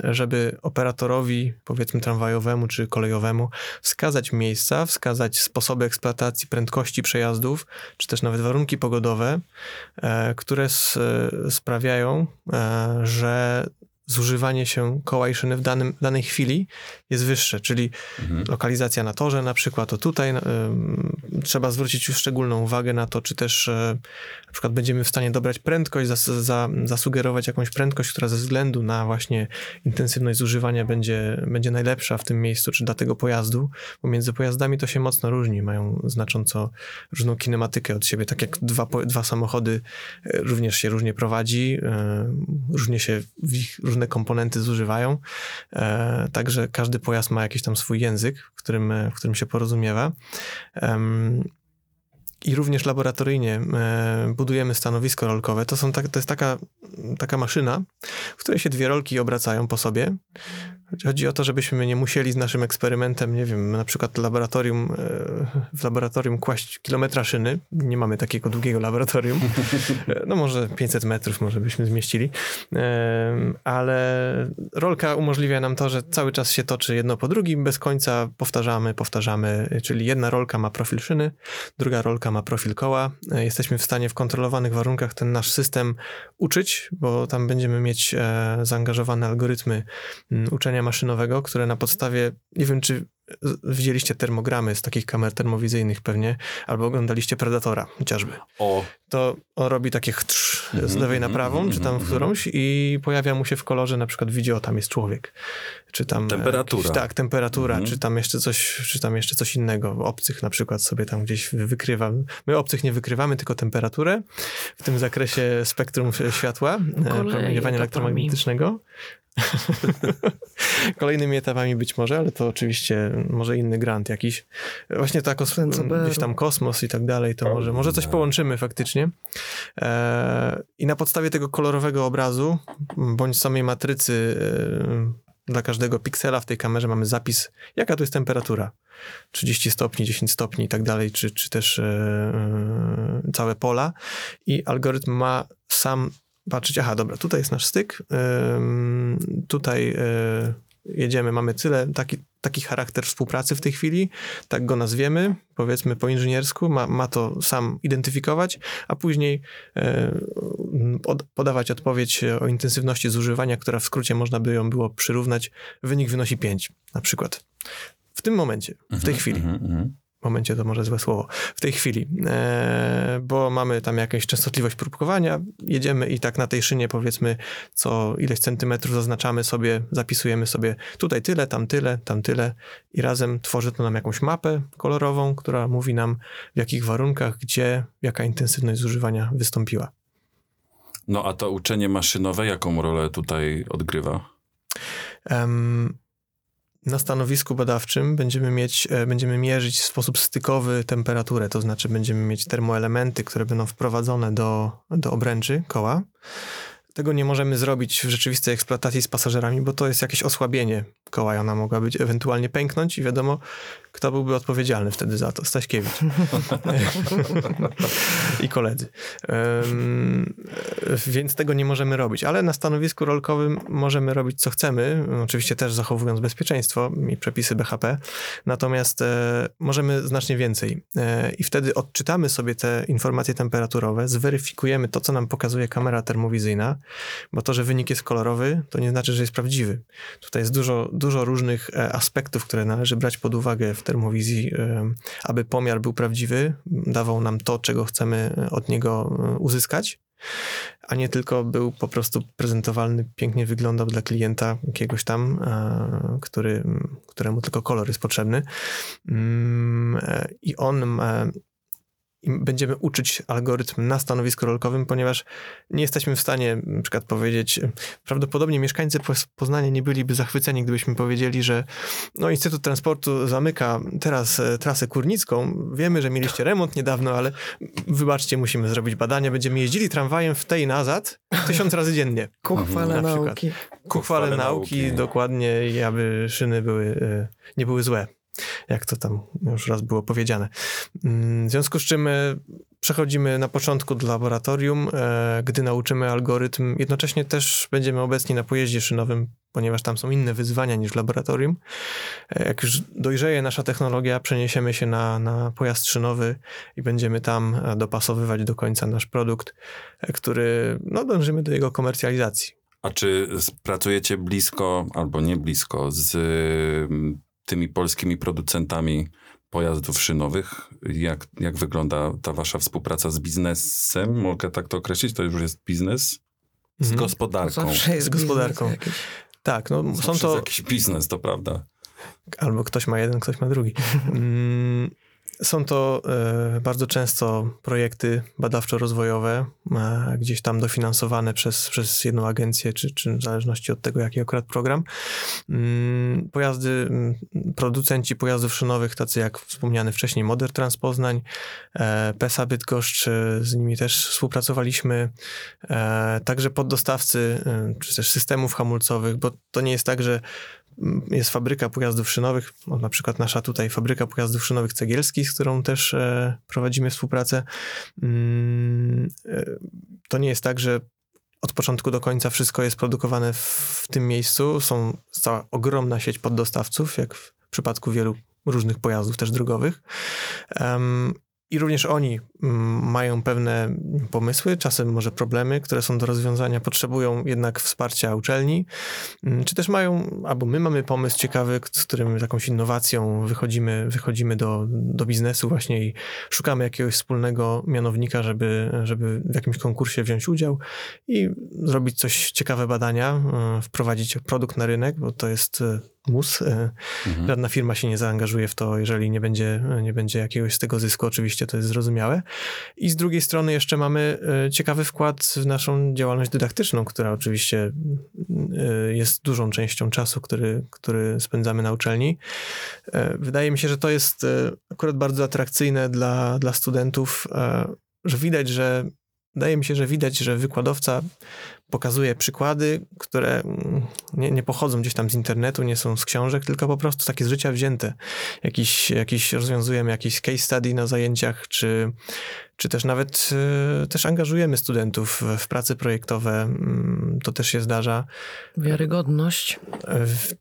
żeby operatorowi, powiedzmy tramwajowemu czy kolejowemu, wskazać miejsca, wskazać sposoby eksploatacji, prędkości przejazdów, czy też nawet warunki pogodowe, które sprawiają, że zużywanie się koła i szyny w danym, danej chwili jest wyższe, czyli lokalizacja na torze na przykład, to tutaj ym, trzeba zwrócić już szczególną uwagę na to, czy też e, na przykład będziemy w stanie dobrać prędkość, zas, za, zasugerować jakąś prędkość, która ze względu na właśnie intensywność zużywania będzie, będzie najlepsza w tym miejscu, czy dla tego pojazdu, bo między pojazdami to się mocno różni, mają znacząco różną kinematykę od siebie, tak jak dwa, dwa samochody e, również się różnie prowadzi, e, różnie się w ich różne komponenty zużywają, e, także każdy pojazd ma jakiś tam swój język, w którym, w którym się porozumiewa. I również laboratoryjnie e, budujemy stanowisko rolkowe. To, są tak, to jest taka, taka maszyna, w której się dwie rolki obracają po sobie. Chodzi o to, żebyśmy nie musieli z naszym eksperymentem, nie wiem, na przykład laboratorium, e, w laboratorium kłaść kilometra szyny. Nie mamy takiego długiego laboratorium. E, No może 500 metrów może byśmy zmieścili. Em, Ale rolka umożliwia nam to, że cały czas się toczy jedno po drugim, bez końca powtarzamy, powtarzamy, czyli jedna rolka ma profil szyny, druga rolka ma profil koła. E, Jesteśmy w stanie w kontrolowanych warunkach ten nasz system uczyć, bo tam będziemy mieć e, zaangażowane algorytmy m, maszynowego, które na podstawie, nie wiem czy z- widzieliście termogramy z takich kamer termowizyjnych pewnie, albo oglądaliście Predatora chociażby O, to on robi takie chtrz z Mhm, lewej na mhm, prawą, czy tam w mhm. którąś i pojawia mu się w kolorze na przykład widzi, o tam jest człowiek. Czy tam... Temperatura. Jakiś, tak, temperatura, Mhm. czy tam jeszcze coś, czy tam jeszcze coś innego. Obcych na przykład sobie tam gdzieś wy- wykrywa. My obcych nie wykrywamy, tylko temperaturę w tym zakresie spektrum światła, e, promieniowania etapami. elektromagnetycznego. Kolejnymi etapami być może, ale to oczywiście może inny grant jakiś. Właśnie ta kos- gdzieś tam kosmos i tak dalej, to może, może coś połączymy faktycznie. E, I na podstawie tego kolorowego obrazu, bądź samej matrycy e, dla każdego piksela w tej kamerze mamy zapis, jaka to jest temperatura. 30 stopni, 10 stopni i tak dalej, czy, czy też e, całe pola. I algorytm ma sam patrzeć, aha, dobra, tutaj jest nasz styk, tutaj e, jedziemy, mamy tyle, taki, taki charakter współpracy w tej chwili, tak go nazwiemy, powiedzmy po inżyniersku, ma, ma to sam identyfikować, a później e, od, podawać odpowiedź o intensywności zużywania, która w skrócie można by ją było przyrównać. Wynik wynosi 5 na przykład. W tym momencie, w tej chwili mhm, mhm. Momencie to może złe słowo, w tej chwili, e, bo mamy tam jakąś częstotliwość próbkowania, jedziemy i tak na tej szynie powiedzmy co ileś centymetrów zaznaczamy sobie, zapisujemy sobie tutaj tyle, tam tyle, tam tyle i razem tworzy to nam jakąś mapę kolorową, która mówi nam w jakich warunkach, gdzie, jaka intensywność zużywania wystąpiła. No a to uczenie maszynowe jaką rolę tutaj odgrywa? Em, Na stanowisku badawczym będziemy mieć, e, będziemy mierzyć w sposób stykowy temperaturę, to znaczy będziemy mieć termoelementy, które będą wprowadzone do, do obręczy koła. Tego nie możemy zrobić w rzeczywistej eksploatacji z pasażerami, bo to jest jakieś osłabienie koła i ona mogła być ewentualnie pęknąć i wiadomo, kto byłby odpowiedzialny wtedy za to. Staśkiewicz. I koledzy. Em, więc tego nie możemy robić, ale na stanowisku rolkowym możemy robić co chcemy, oczywiście też zachowując bezpieczeństwo i przepisy BHP, natomiast e, możemy znacznie więcej. E, I wtedy odczytamy sobie te informacje temperaturowe, zweryfikujemy to, co nam pokazuje kamera termowizyjna, bo to, że wynik jest kolorowy, to nie znaczy, że jest prawdziwy. Tutaj jest dużo, dużo różnych e, aspektów, które należy brać pod uwagę w termowizji, e, aby pomiar był prawdziwy, dawał nam to, czego chcemy e, od niego uzyskać a nie tylko był po prostu prezentowalny, pięknie wyglądał dla klienta jakiegoś tam, który, któremu tylko kolor jest potrzebny. Mm, I on i będziemy uczyć algorytm na stanowisku rolkowym, ponieważ nie jesteśmy w stanie na przykład powiedzieć, prawdopodobnie mieszkańcy Poznania nie byliby zachwyceni, gdybyśmy powiedzieli, że no Instytut Transportu zamyka teraz e, trasę kurnicką. Wiemy, że mieliście remont niedawno, ale wybaczcie, musimy zrobić badania. Będziemy jeździli tramwajem w tej nazad tysiąc razy dziennie. Ku chwale nauki. Ku chwale nauki, dokładnie, i aby szyny były, e, nie były złe jak to tam już raz było powiedziane. Mm, w związku z czym e, przechodzimy na początku do laboratorium, e, gdy nauczymy algorytm. Jednocześnie też będziemy obecni na pojeździe szynowym, ponieważ tam są inne wyzwania niż w laboratorium. E, jak już dojrzeje nasza technologia, przeniesiemy się na, na pojazd szynowy i będziemy tam dopasowywać do końca nasz produkt, który, no dążymy do jego komercjalizacji. A czy pracujecie blisko albo nie blisko z tymi polskimi producentami pojazdów szynowych. Jak, jak wygląda ta wasza współpraca z biznesem? Mogę tak to określić? To już jest biznes? Z mhm. gospodarką. Zawsze jest z gospodarką. Tak, no Zawsze są to... jakiś biznes, to prawda. Albo ktoś ma jeden, ktoś ma drugi. Są to e, bardzo często projekty badawczo-rozwojowe, e, gdzieś tam dofinansowane przez, przez jedną agencję, czy, czy w zależności od tego, jaki akurat program. Mm, pojazdy, mm, producenci pojazdów szynowych, tacy jak wspomniany wcześniej Modern Trans Poznań, e, PESA Bydgoszcz, z nimi też współpracowaliśmy. Także poddostawcy, czy też systemów hamulcowych, bo to nie jest tak, że jest fabryka pojazdów szynowych, no, na przykład nasza tutaj fabryka pojazdów szynowych Cegielskich, z którą też e, prowadzimy współpracę. Mm, e, to nie jest tak, że od początku do końca wszystko jest produkowane w, tym miejscu. Są cała ogromna sieć poddostawców, jak w przypadku wielu różnych pojazdów też drogowych. I również oni mm, mają pewne pomysły, czasem może problemy, które są do rozwiązania, potrzebują jednak wsparcia uczelni, mm, czy też mają, albo my mamy pomysł ciekawy, z którym jakąś innowacją wychodzimy, wychodzimy do, do biznesu właśnie i szukamy jakiegoś wspólnego mianownika, żeby, żeby w jakimś konkursie wziąć udział i zrobić coś ciekawe badania, e, wprowadzić produkt na rynek, bo to jest mus. E, mhm. Żadna firma się nie zaangażuje w to, jeżeli nie będzie, nie będzie jakiegoś z tego zysku, oczywiście to jest zrozumiałe. I z drugiej strony jeszcze mamy e, ciekawy wkład w naszą działalność dydaktyczną, która oczywiście e, jest dużą częścią czasu, który, który spędzamy na uczelni. Wydaje mi się, że to jest akurat bardzo atrakcyjne dla, dla studentów, że widać, że Wydaje mi się, że widać, że wykładowca pokazuje przykłady, które mm, nie, nie, pochodzą gdzieś tam z internetu, nie są z książek, tylko po prostu takie z życia wzięte. Jakiś, jakiś rozwiązujemy jakiś case study na zajęciach, czy, czy też nawet y, też angażujemy studentów w, prace projektowe. Y, to też się zdarza. Wiarygodność.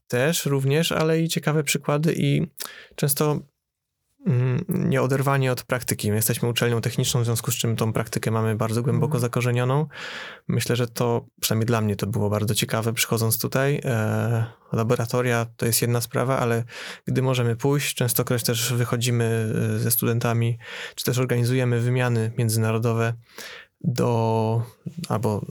Też również, ale i ciekawe przykłady i często Mm, nieoderwanie od praktyki. My jesteśmy uczelnią techniczną, w związku z czym tą praktykę mamy bardzo głęboko mhm. zakorzenioną. Myślę, że to, przynajmniej dla mnie, to było bardzo ciekawe przychodząc tutaj. E, laboratoria to jest jedna sprawa, ale gdy możemy pójść, częstokroć też wychodzimy e, ze studentami, czy też organizujemy wymiany międzynarodowe do, albo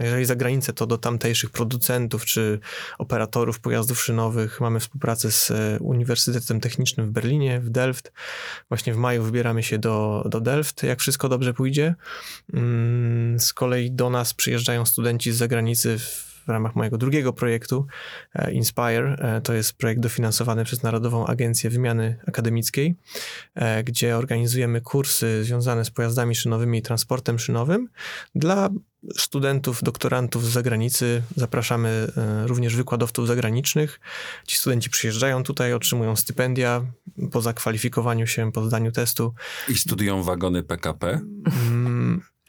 jeżeli za granicę, to do tamtejszych producentów czy operatorów pojazdów szynowych. Mamy współpracę z e, Uniwersytetem Technicznym w Berlinie, w Delft. Właśnie w maju wybieramy się do, do Delft, jak wszystko dobrze pójdzie. Mm, z kolei do nas przyjeżdżają studenci z zagranicy w ramach mojego drugiego projektu e, Inspire. E, to jest projekt dofinansowany przez Narodową Agencję Wymiany Akademickiej, e, gdzie organizujemy kursy związane z pojazdami szynowymi i transportem szynowym dla studentów, doktorantów z zagranicy. Zapraszamy również wykładowców zagranicznych. Ci studenci przyjeżdżają tutaj, otrzymują stypendia po zakwalifikowaniu się, po zdaniu testu. I studiują wagony PKP?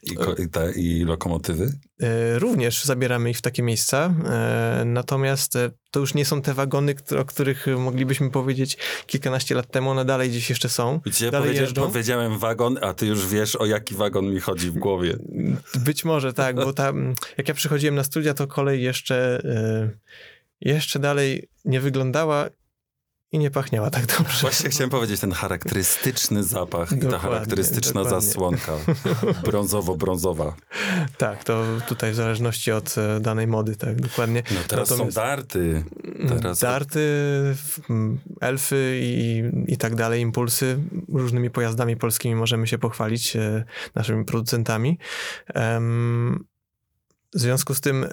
I, ko- i, te, i lokomotywy? E, Również zabieramy ich w takie miejsca, e, natomiast e, to już nie są te wagony, o których moglibyśmy powiedzieć kilkanaście lat temu, one dalej gdzieś jeszcze są. Ja dalej powiedział, powiedziałem wagon, a ty już wiesz, o jaki wagon mi chodzi w głowie. Być może tak, bo tam, jak ja przychodziłem na studia, to kolej jeszcze, e, jeszcze dalej nie wyglądała i nie pachniała tak dobrze. Właśnie chciałem powiedzieć, ten charakterystyczny zapach i ta Dokładnie, charakterystyczna dokładnie. zasłonka brązowo-brązowa. Tak, to tutaj w zależności od e, danej mody, tak, dokładnie. No teraz Natomiast- są darty. Teraz Darty, mm, elfy i, i tak dalej, impulsy. Różnymi pojazdami polskimi możemy się pochwalić, e, naszymi producentami. W związku z tym e,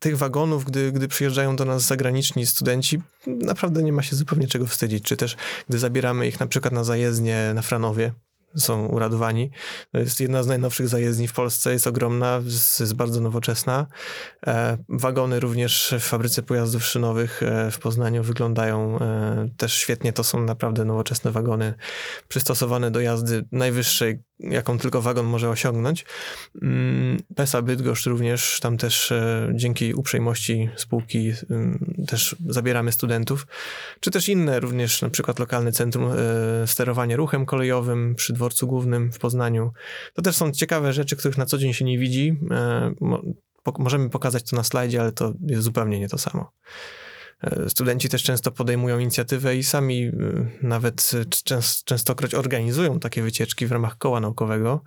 tych wagonów, gdy, gdy przyjeżdżają do nas zagraniczni studenci, naprawdę nie ma się zupełnie czego wstydzić. Czy też gdy zabieramy ich na przykład na zajezdnię na Franowie, są uradowani. To jest jedna z najnowszych zajezdni w Polsce, jest ogromna, jest, bardzo nowoczesna. E, wagony również w fabryce pojazdów szynowych e, w Poznaniu wyglądają e, też świetnie. To są naprawdę nowoczesne wagony przystosowane do jazdy najwyższej, jaką tylko wagon może osiągnąć. Mm, PESA Bydgoszcz również, tam też dzięki uprzejmości spółki ym, też zabieramy studentów, czy też inne również, na przykład lokalne centrum sterowania ruchem kolejowym przy dworcu głównym w Poznaniu. To też są ciekawe rzeczy, których na co dzień się nie widzi. E, możemy pokazać to na slajdzie, ale to jest zupełnie nie to samo. E, Studenci też często podejmują inicjatywę i sami e, nawet częst, częstokroć organizują takie wycieczki w ramach koła naukowego.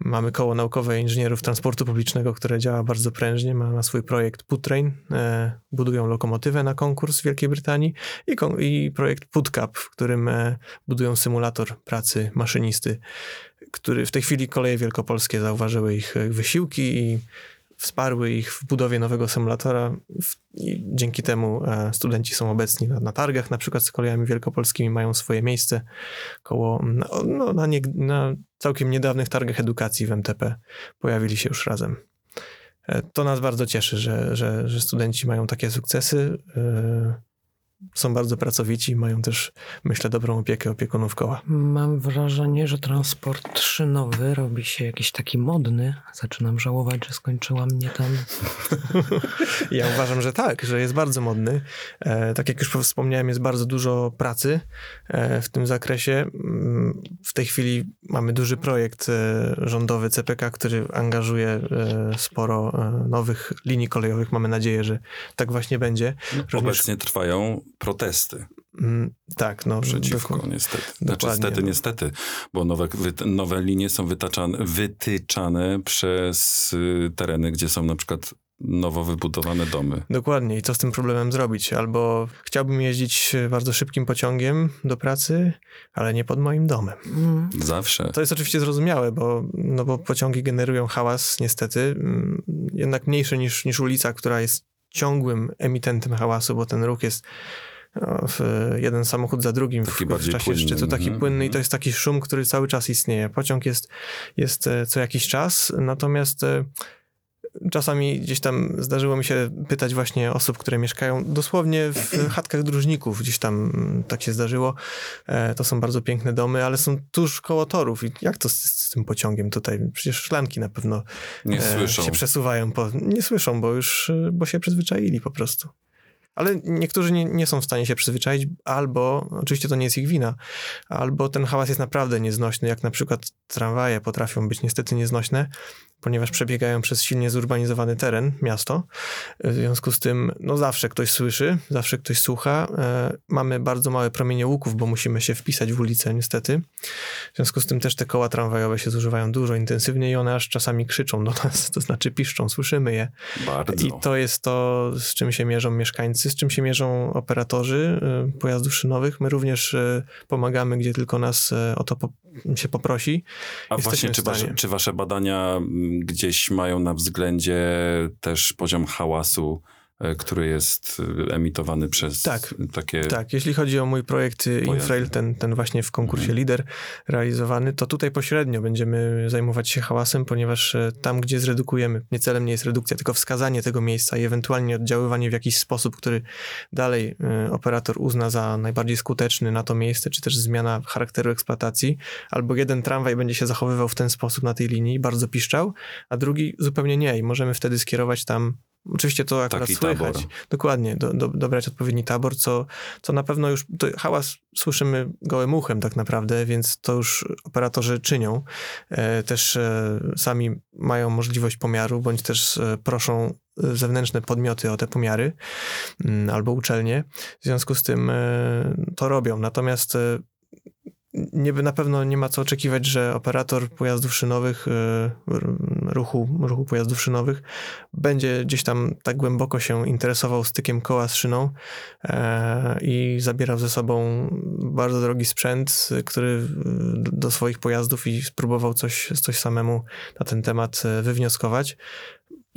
Mamy koło naukowe inżynierów transportu publicznego, które działa bardzo prężnie, ma, ma swój projekt Putrain, e, budują lokomotywę na konkurs w Wielkiej Brytanii i, i projekt Putcap, w którym budują symulator pracy maszynisty, który w tej chwili koleje wielkopolskie zauważyły ich wysiłki i wsparły ich w budowie nowego symulatora i dzięki temu e, studenci są obecni na, na targach, na przykład z kolejami wielkopolskimi mają swoje miejsce koło, no, no, na, nie, na całkiem niedawnych targach edukacji w MTP pojawili się już razem. E, To nas bardzo cieszy, że, że, że studenci mają takie sukcesy. Są bardzo pracowici, mają też, myślę, dobrą opiekę opiekunów koła. Mam wrażenie, że transport szynowy robi się jakiś taki modny. Zaczynam żałować, że skończyła mnie tam. Ja uważam, że tak, że jest bardzo modny. E, tak jak już wspomniałem, jest bardzo dużo pracy e, w tym zakresie. Mm, W tej chwili mamy duży projekt e, rządowy CPK, który angażuje e, sporo e, nowych linii kolejowych. Mamy nadzieję, że tak właśnie będzie. Również- Obecnie trwają protesty Mm, Tak, no. przeciwko, doku- niestety. Znaczy, dokładnie, stety, no. niestety, bo nowe, nowe linie są wytaczane, wytyczane przez y, tereny, gdzie są na przykład nowo wybudowane domy. Dokładnie. I co z tym problemem zrobić? Albo chciałbym jeździć e, bardzo szybkim pociągiem do pracy, ale nie pod moim domem. Mm. Zawsze. To jest oczywiście zrozumiałe, bo, no bo pociągi generują hałas, niestety, mm, jednak mniejszy niż, niż ulica, która jest ciągłym emitentem hałasu, bo ten ruch jest no, w, jeden samochód za drugim w, Taki w czasie płynny, szczytu, taki mhm, płynny i mhm. to jest taki szum, który cały czas istnieje. Pociąg jest, jest e, co jakiś czas, natomiast e, czasami gdzieś tam zdarzyło mi się pytać właśnie osób, które mieszkają dosłownie w chatkach dróżników, gdzieś tam tak się zdarzyło. E, To są bardzo piękne domy, ale są tuż koło torów. I jak to z, z tym pociągiem tutaj? Przecież szklanki na pewno Nie e, słyszą. się przesuwają. Po, nie słyszą, bo już, e, bo się przyzwyczaili po prostu. Ale niektórzy nie, nie są w stanie się przyzwyczaić, albo, oczywiście to nie jest ich wina, albo ten hałas jest naprawdę nieznośny, jak na przykład tramwaje potrafią być niestety nieznośne, ponieważ przebiegają przez silnie zurbanizowany teren, miasto. W związku z tym, no zawsze ktoś słyszy, zawsze ktoś słucha. E, mamy bardzo małe promienie łuków, bo musimy się wpisać w ulicę, niestety. W związku z tym też te koła tramwajowe się zużywają dużo intensywniej i one aż czasami krzyczą do nas, to znaczy piszczą, słyszymy je. Bardzo. I to jest to, z czym się mierzą mieszkańcy, z czym się mierzą operatorzy y, pojazdów szynowych. My również y, pomagamy, gdzie tylko nas o to po, się poprosi. A jesteśmy właśnie, czy wasze, czy wasze badania mm, gdzieś mają na względzie też poziom hałasu który jest e, emitowany przez Tak. takie... Tak, jeśli chodzi o mój projekt y, Infrail, ten, ten właśnie w konkursie Mhm. Lider realizowany, to tutaj pośrednio będziemy zajmować się hałasem, ponieważ e, tam, gdzie zredukujemy, nie celem nie jest redukcja, tylko wskazanie tego miejsca i ewentualnie oddziaływanie w jakiś sposób, który dalej e, operator uzna za najbardziej skuteczny na to miejsce, czy też zmiana charakteru eksploatacji, albo jeden tramwaj będzie się zachowywał w ten sposób na tej linii, bardzo piszczał, a drugi zupełnie nie i możemy wtedy skierować tam Oczywiście to akurat Taki słychać. tabor. Dokładnie, do, do, dobrać odpowiedni tabor, co, co na pewno już, hałas słyszymy gołym uchem tak naprawdę, więc to już operatorzy czynią. E, też e, sami mają możliwość pomiaru, bądź też e, proszą zewnętrzne podmioty o te pomiary mm, albo uczelnie. W związku z tym to robią. Natomiast nie, na pewno nie ma co oczekiwać, że operator pojazdów szynowych, e, ruchu, ruchu pojazdów szynowych będzie gdzieś tam tak głęboko się interesował stykiem koła z szyną e, i zabierał ze sobą bardzo drogi sprzęt, który e, do swoich pojazdów i spróbował coś, coś samemu na ten temat wywnioskować.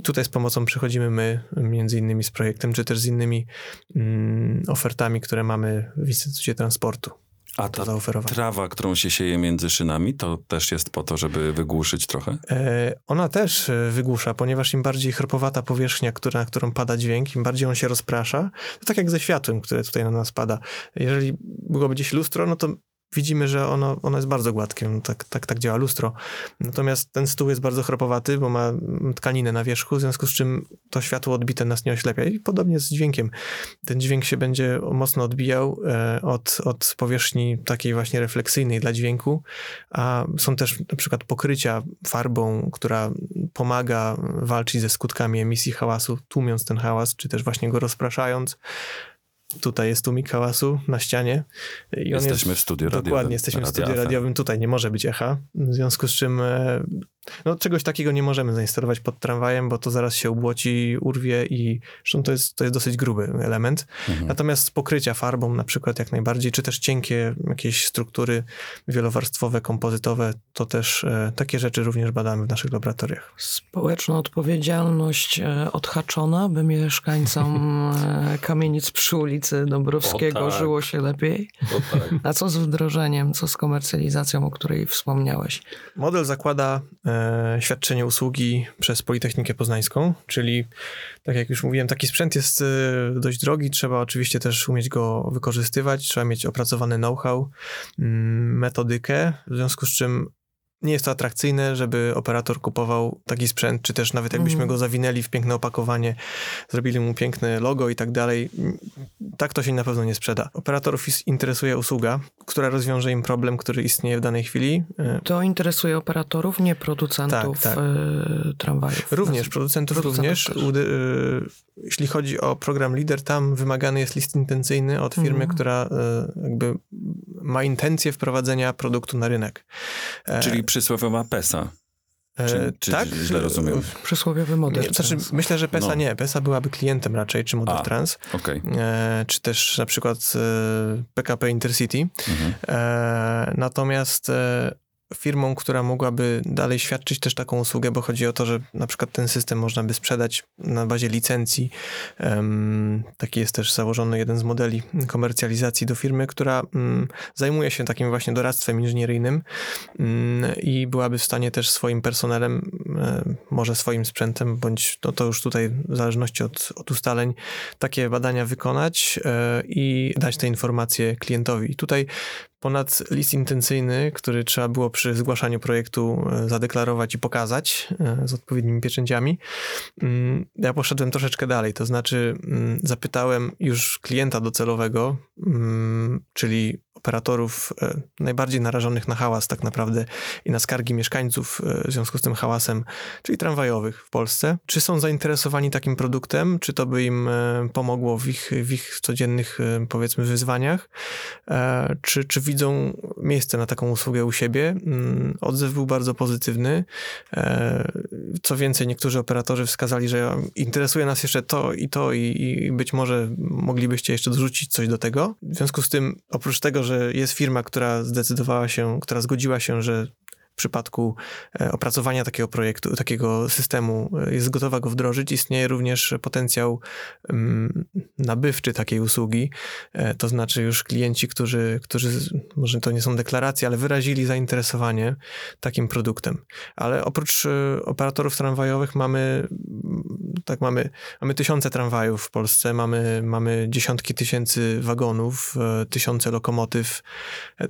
Tutaj z pomocą przychodzimy my, między innymi z projektem, czy też z innymi mm, ofertami, które mamy w Instytucie Transportu A ta trawa, którą się sieje między szynami, to też jest po to, żeby wygłuszyć trochę? E, Ona też e, wygłusza, ponieważ im bardziej chropowata powierzchnia, która, na którą pada dźwięk, im bardziej on się rozprasza, to tak jak ze światłem, które tutaj na nas pada. Jeżeli byłoby gdzieś lustro, no to widzimy, że ono, ono jest bardzo gładkie, no tak, tak, tak działa lustro. Natomiast ten stół jest bardzo chropowaty, bo ma tkaninę na wierzchu, w związku z czym to światło odbite nas nie oślepia. I podobnie z dźwiękiem. Ten dźwięk się będzie mocno odbijał e, od, od powierzchni takiej właśnie refleksyjnej dla dźwięku, a są też na przykład pokrycia farbą, która pomaga walczyć ze skutkami emisji hałasu, tłumiąc ten hałas, czy też właśnie go rozpraszając. Tutaj jest tłumik hałasu na ścianie. Jesteśmy jest, w studiu radiowym. Dokładnie, jesteśmy w studiu radiowym. Tutaj nie może być echa, w związku z czym e, no, czegoś takiego nie możemy zainstalować pod tramwajem, bo to zaraz się ubłoci, urwie i zresztą to jest, to jest dosyć gruby element. Mhm. Natomiast pokrycia farbą na przykład jak najbardziej, czy też cienkie jakieś struktury wielowarstwowe, kompozytowe, to też e, takie rzeczy również badamy w naszych laboratoriach. Społeczna odpowiedzialność e, odhaczona, by mieszkańcom e, kamienic przy ulicy Dąbrowskiego O tak. żyło się lepiej. O, tak. A co z wdrożeniem, co z komercjalizacją, o której wspomniałeś? Model zakłada e, świadczenie usługi przez Politechnikę Poznańską, czyli tak jak już mówiłem, taki sprzęt jest e, dość drogi, trzeba oczywiście też umieć go wykorzystywać, trzeba mieć opracowany know-how, mm, metodykę, w związku z czym nie jest to atrakcyjne, żeby operator kupował taki sprzęt, czy też nawet jakbyśmy Mhm. go zawinęli w piękne opakowanie, zrobili mu piękne logo i tak dalej. Tak to się na pewno nie sprzeda. Operatorów interesuje usługa, która rozwiąże im problem, który istnieje w danej chwili. E, To interesuje operatorów, nie producentów Tak, tak. e, tramwajów. Również, producentów, Producentów również. Udy, y, jeśli chodzi o program Lider, tam wymagany jest list intencyjny od firmy, Mhm. która jakby ma intencję wprowadzenia produktu na rynek. E, Czyli przysłowiowa PESA. e, czy- czy tak? źle rozumiem? Przysłowiowy model. Nie, znaczy, myślę, że PESA No. nie. PESA byłaby klientem raczej, czy model A. trans, Okej. e, czy też na przykład e, PKP Intercity. Mhm. E, natomiast e, firmą, która mogłaby dalej świadczyć też taką usługę, bo chodzi o to, że na przykład ten system można by sprzedać na bazie licencji. Taki jest też założony jeden z modeli komercjalizacji do firmy, która mm, zajmuje się takim właśnie doradztwem inżynieryjnym mm, i byłaby w stanie też swoim personelem, e, może swoim sprzętem, bądź no to już tutaj w zależności od, od ustaleń, takie badania wykonać e, i dać te informacje klientowi. I tutaj ponad list intencyjny, który trzeba było przy zgłaszaniu projektu e, zadeklarować i pokazać e, z odpowiednimi pieczęciami, mm, ja poszedłem troszeczkę dalej. To znaczy, mm, zapytałem już klienta docelowego, czyli operatorów e, najbardziej narażonych na hałas, tak naprawdę, i na skargi mieszkańców e, w związku z tym hałasem, czyli tramwajowych w Polsce, czy są zainteresowani takim produktem, czy to by im e, pomogło w ich, w ich codziennych, powiedzmy, wyzwaniach, czy, czy widzą miejsce na taką usługę u siebie. Mm, Odzew był bardzo pozytywny. Co więcej, niektórzy operatorzy wskazali, że interesuje nas jeszcze to i to i, i być może moglibyście jeszcze dorzucić coś do tego. W związku z tym, oprócz tego, że jest firma, która zdecydowała się, która zgodziła się, że przypadku e, opracowania takiego projektu, takiego systemu e, jest gotowa go wdrożyć, istnieje również potencjał mm, nabywczy takiej usługi. E, to znaczy już klienci, którzy, którzy, może to nie są deklaracje, ale wyrazili zainteresowanie takim produktem. Ale oprócz operatorów tramwajowych mamy, mm, tak mamy, mamy tysiące tramwajów w Polsce, mamy, mamy dziesiątki tysięcy wagonów, tysiące lokomotyw.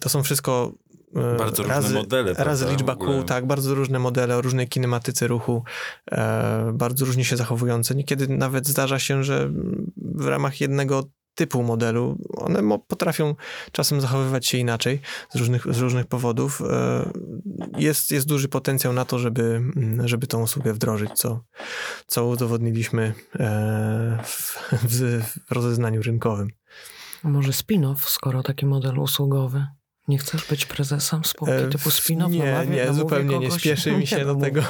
To są wszystko Bardzo różne modele, Razy prawda, liczba kół, tak, bardzo różne modele o różnej kinematyce ruchu, e, bardzo różnie się zachowujące. Niekiedy nawet zdarza się, że w ramach jednego typu modelu one mo- potrafią czasem zachowywać się inaczej z różnych, z różnych powodów. E, jest, jest duży potencjał na to, żeby, żeby tą usługę wdrożyć, co, co udowodniliśmy e, w, w, w rozeznaniu rynkowym. A Może spin-off, skoro taki model usługowy. Nie chcesz być prezesem spółki E, typu spin-off? Nie, nie, namówię zupełnie nie kogoś? śpieszy mi się Nie, do no, tego.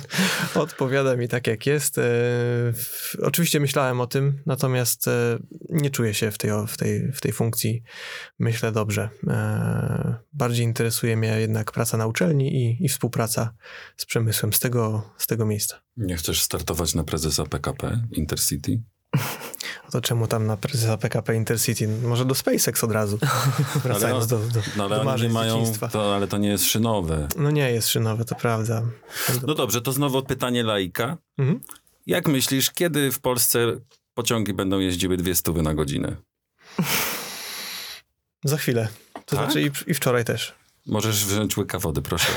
Odpowiada mi tak, jak jest. E, w- Oczywiście myślałem o tym, natomiast e, nie czuję się w tej, w tej, w tej funkcji. Myślę dobrze. E, Bardziej interesuje mnie jednak praca na uczelni i, i współpraca z przemysłem z tego, z tego miejsca. Nie chcesz startować na prezesa PKP Intercity? To czemu tam na prezesa PKP Intercity? Może do SpaceX od razu. Wracając do, do, No ale do marzeń mają, to, ale to nie jest szynowe. No nie jest szynowe, to prawda. No dobrze, to znowu pytanie laika. Mhm. Jak myślisz, kiedy w Polsce pociągi będą jeździły dwie stówy na godzinę? Za chwilę. To Tak? znaczy i, i wczoraj też. Możesz wziąć łyka wody, proszę.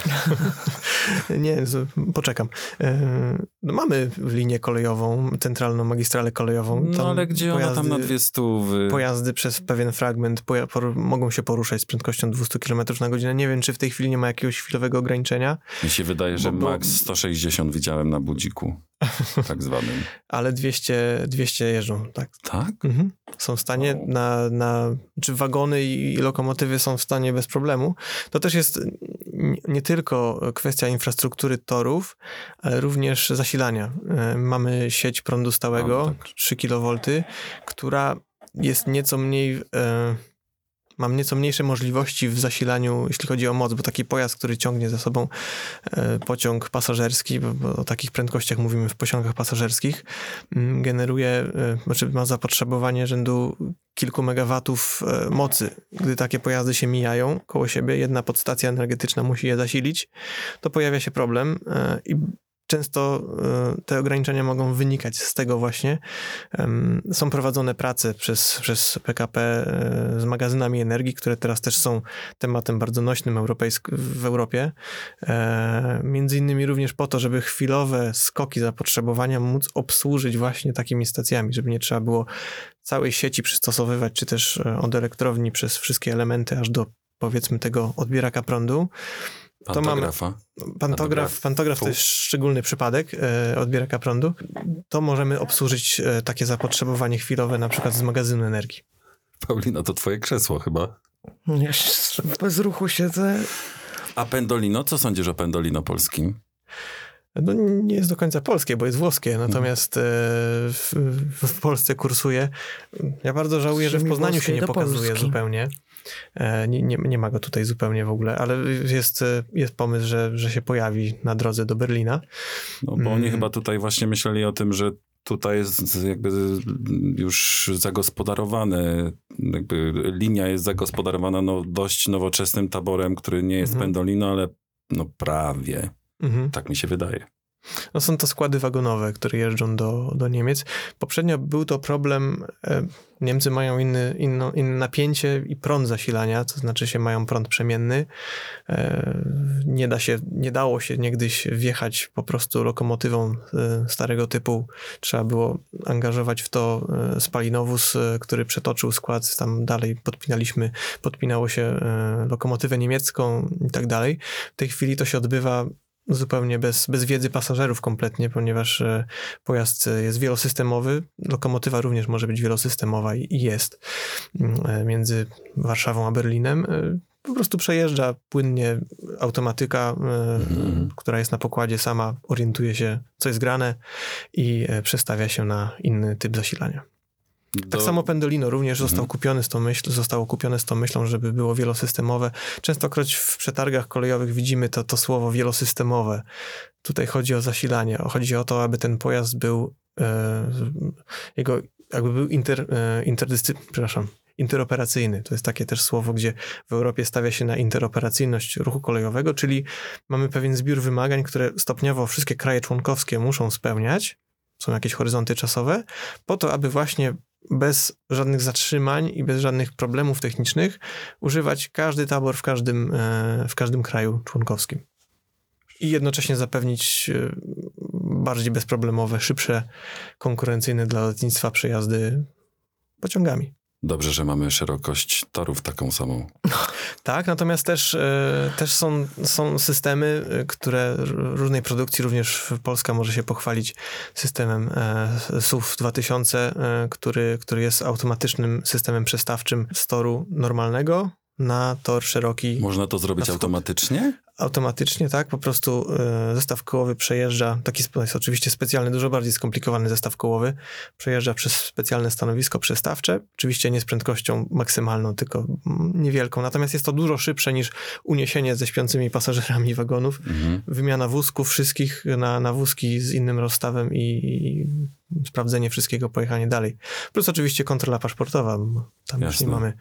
Nie, z- poczekam. E, No mamy linię kolejową, centralną magistralę kolejową. No ale gdzie ona tam na dwie stówy? Pojazdy przez pewien fragment poja- por- mogą się poruszać z prędkością 200 km na godzinę. Nie wiem, czy w tej chwili nie ma jakiegoś chwilowego ograniczenia, Mi się wydaje, że Bo- bo- max 160 widziałem na budziku, tak zwanym. ale 200, 200 jeżdżą, tak. Tak? Mhm. Są w stanie na, na, czy wagony i, i lokomotywy są w stanie bez problemu. To też jest nie tylko kwestia infrastruktury torów, ale również zasilania. E, Mamy sieć prądu stałego, A, tak. 3 kV, która jest nieco mniej, e, mam nieco mniejsze możliwości w zasilaniu, jeśli chodzi o moc, bo taki pojazd, który ciągnie za sobą e, pociąg pasażerski, bo, o takich prędkościach mówimy w pociągach pasażerskich, mm, generuje, e, znaczy ma zapotrzebowanie rzędu kilku megawatów e, mocy. Gdy takie pojazdy się mijają koło siebie, jedna podstacja energetyczna musi je zasilić, to pojawia się problem i Często e, te ograniczenia mogą wynikać z tego właśnie. Są prowadzone prace przez, przez PKP e, z magazynami energii, które teraz też są tematem bardzo nośnym w Europie. E, Między innymi również po to, żeby chwilowe skoki zapotrzebowania móc obsłużyć właśnie takimi stacjami, żeby nie trzeba było całej sieci przystosowywać, czy też od elektrowni przez wszystkie elementy aż do powiedzmy tego odbieraka prądu. To mamy- Pantografa. Pantograf, pantograf to jest szczególny przypadek e, odbieraka prądu. To możemy obsłużyć e, takie zapotrzebowanie chwilowe na przykład z magazynu energii. Paulina, to twoje krzesło chyba. Ja się w bezruchu siedzę. A Pendolino? Co sądzisz o Pendolino polskim? No, nie jest do końca polskie, bo jest włoskie, natomiast e, w, w Polsce kursuje. Ja bardzo żałuję, że w Poznaniu się nie pokazuje zupełnie. E, Nie, nie, nie ma go tutaj zupełnie w ogóle, ale jest, e, jest pomysł, że, że się pojawi na drodze do Berlina. No bo oni Mm. chyba tutaj właśnie myśleli o tym, że tutaj jest jakby już zagospodarowane, jakby linia jest zagospodarowana no, dość nowoczesnym taborem, który nie jest Mhm. Pendolino, ale no prawie. Mhm. Tak mi się wydaje. No są to składy wagonowe, które jeżdżą do, do Niemiec. Poprzednio był to problem, e, Niemcy mają inny, inno, inne napięcie i prąd zasilania, to znaczy się mają prąd przemienny. E, nie, da się, nie dało się niegdyś wjechać po prostu lokomotywą e, starego typu. Trzeba było angażować w to spalinowóz, który przetoczył skład, tam dalej podpinaliśmy, podpinało się lokomotywę niemiecką i tak dalej. W tej chwili to się odbywa zupełnie bez, bez wiedzy pasażerów kompletnie, ponieważ e, pojazd e, jest wielosystemowy, lokomotywa również może być wielosystemowa i jest Mm, e, między Warszawą a Berlinem. Po prostu przejeżdża płynnie automatyka, Mhm. która jest na pokładzie, sama orientuje się, co jest grane i przestawia się na inny typ zasilania. Do... Tak samo Pendolino również został Mhm. kupiony z tą myśl, zostało kupione z tą myślą, żeby było wielosystemowe. Częstokroć w przetargach kolejowych widzimy to, to słowo wielosystemowe. Tutaj chodzi o zasilanie, chodzi o to, aby ten pojazd był e, jego, jakby był inter, e, przepraszam, interoperacyjny. To jest takie też słowo, gdzie w Europie stawia się na interoperacyjność ruchu kolejowego, czyli mamy pewien zbiór wymagań, które stopniowo wszystkie kraje członkowskie muszą spełniać. Są jakieś horyzonty czasowe, po to, aby właśnie bez żadnych zatrzymań i bez żadnych problemów technicznych używać każdy tabor w każdym, e, w każdym kraju członkowskim. I jednocześnie zapewnić e, bardziej bezproblemowe, szybsze, konkurencyjne dla lotnictwa przejazdy pociągami. Dobrze, że mamy szerokość torów taką samą. Tak, natomiast też, e, też są, są systemy, e, które różnej produkcji, również Polska może się pochwalić systemem e, SUV 2000, e, który, który jest automatycznym systemem przestawczym z toru normalnego na tor szeroki Można to zrobić automatycznie? Automatycznie, tak? Po prostu e, zestaw kołowy przejeżdża, taki jest oczywiście specjalny, dużo bardziej skomplikowany zestaw kołowy, przejeżdża przez specjalne stanowisko przestawcze, oczywiście nie z prędkością maksymalną, tylko mm, niewielką, natomiast jest to dużo szybsze niż uniesienie ze śpiącymi pasażerami wagonów, Mhm. wymiana wózków wszystkich na, na wózki z innym rozstawem i, i sprawdzenie wszystkiego, pojechanie dalej. Plus oczywiście kontrola paszportowa, bo tam już Jasne. nie mamy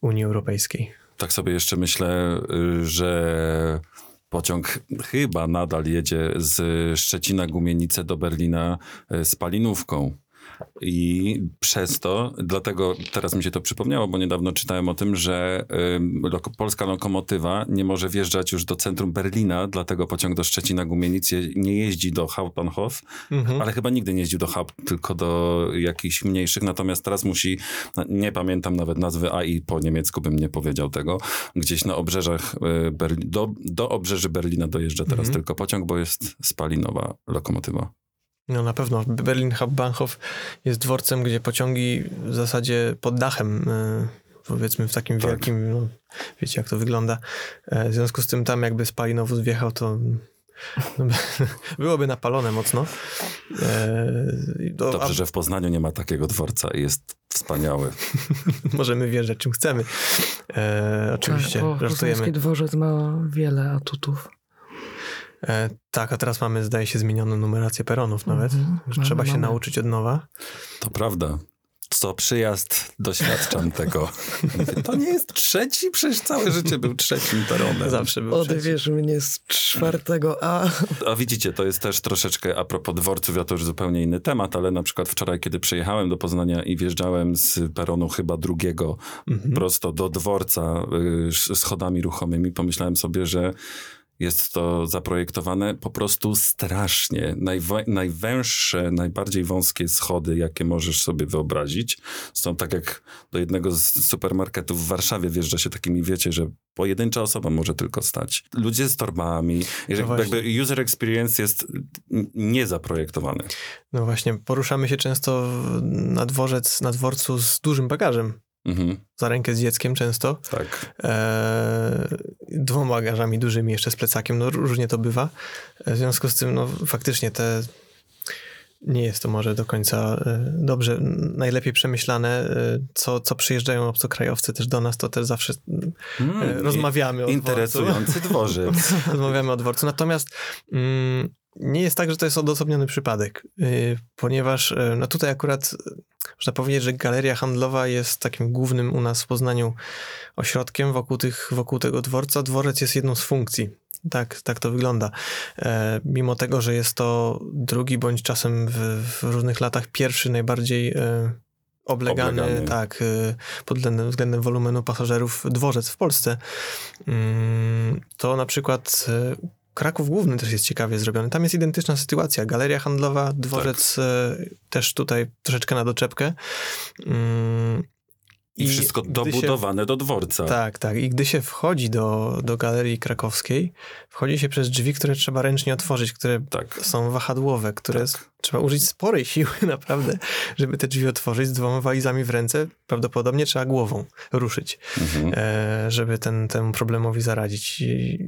Unii Europejskiej. Tak sobie jeszcze myślę, y, że pociąg chyba nadal jedzie z Szczecina Gumienice do Berlina y, z palinówką. I przez to, dlatego teraz mi się to przypomniało, bo niedawno czytałem o tym, że loko, polska lokomotywa nie może wjeżdżać już do centrum Berlina, dlatego pociąg do Szczecina Gumienic je, nie jeździ do Hauptbahnhof, Mhm. ale chyba nigdy nie jeździł do Haupt, tylko do jakichś mniejszych. Natomiast teraz musi, nie pamiętam nawet nazwy, a i po niemiecku bym nie powiedział tego, gdzieś na obrzeżach y, Berli- do, do obrzeży Berlina dojeżdża teraz Mhm. tylko pociąg, bo jest spalinowa lokomotywa. No na pewno. Berlin Hauptbahnhof jest dworcem, gdzie pociągi w zasadzie pod dachem, y, powiedzmy w takim Tak. wielkim, no, wiecie jak to wygląda. E, W związku z tym tam jakby spalinowóz wjechał, to no, byłoby napalone mocno. E, do- Dobrze, a że w Poznaniu nie ma takiego dworca i jest wspaniały. możemy wjeżdżać czym chcemy. E, oczywiście, Tak, żartujemy. Poznański dworzec ma wiele atutów. E, tak, a teraz mamy, zdaje się, zmienioną numerację peronów nawet. Mhm, że mamy, trzeba się mamy. nauczyć od nowa. To prawda. Co przyjazd doświadczam tego. Mówię, To nie jest trzeci, przecież całe życie był trzecim peronem. Zawsze był trzeci. Odwierz mnie z czwartego A. A widzicie, to jest też troszeczkę a propos dworców, ja to już zupełnie inny temat, ale na przykład wczoraj, kiedy przyjechałem do Poznania i wjeżdżałem z peronu chyba drugiego Mhm. prosto do dworca y, schodami ruchomymi, pomyślałem sobie, że jest to zaprojektowane po prostu strasznie. Najwa- najwęższe, najbardziej wąskie schody, jakie możesz sobie wyobrazić. Są tak jak do jednego z supermarketów w Warszawie wjeżdża się takimi, wiecie, że pojedyncza osoba może tylko stać. Ludzie z torbami. Jeżeli, No jakby user experience jest niezaprojektowany. No właśnie, poruszamy się często na dworzec, na dworcu z dużym bagażem. Mhm, Za rękę z dzieckiem często. tak. E, dwoma bagażami dużymi, jeszcze z plecakiem. No różnie to bywa. E, W związku z tym, no faktycznie te... Nie jest to może do końca e, dobrze, najlepiej przemyślane. e, Co, co przyjeżdżają obcokrajowcy też do nas, to też zawsze Mm, rozmawiamy o dworcu. Interesujący dworzec. Rozmawiamy o dworcu. Natomiast mm, nie jest tak, że to jest odosobniony przypadek, ponieważ no tutaj akurat można powiedzieć, że galeria handlowa jest takim głównym u nas w Poznaniu ośrodkiem wokół, tych, wokół tego dworca. Dworzec jest jedną z funkcji. Tak, tak to wygląda. E, mimo tego, że jest to drugi bądź czasem w, w różnych latach pierwszy najbardziej e, oblegany, Oblegany. tak, e, pod względem, względem wolumenu pasażerów dworzec w Polsce, mm, to na przykład e, Kraków Główny też jest ciekawie zrobiony. Tam jest identyczna sytuacja. Galeria handlowa, dworzec e, też tutaj troszeczkę na doczepkę. Mm, I wszystko dobudowane do dworca. Się, tak, tak. I gdy się wchodzi do, do galerii krakowskiej, wchodzi się przez drzwi, które trzeba ręcznie otworzyć, które Tak. są wahadłowe, które Tak. trzeba użyć sporej siły naprawdę, żeby te drzwi otworzyć z dwoma walizami w ręce. Prawdopodobnie trzeba głową ruszyć, Mhm. e, żeby ten, temu problemowi zaradzić. I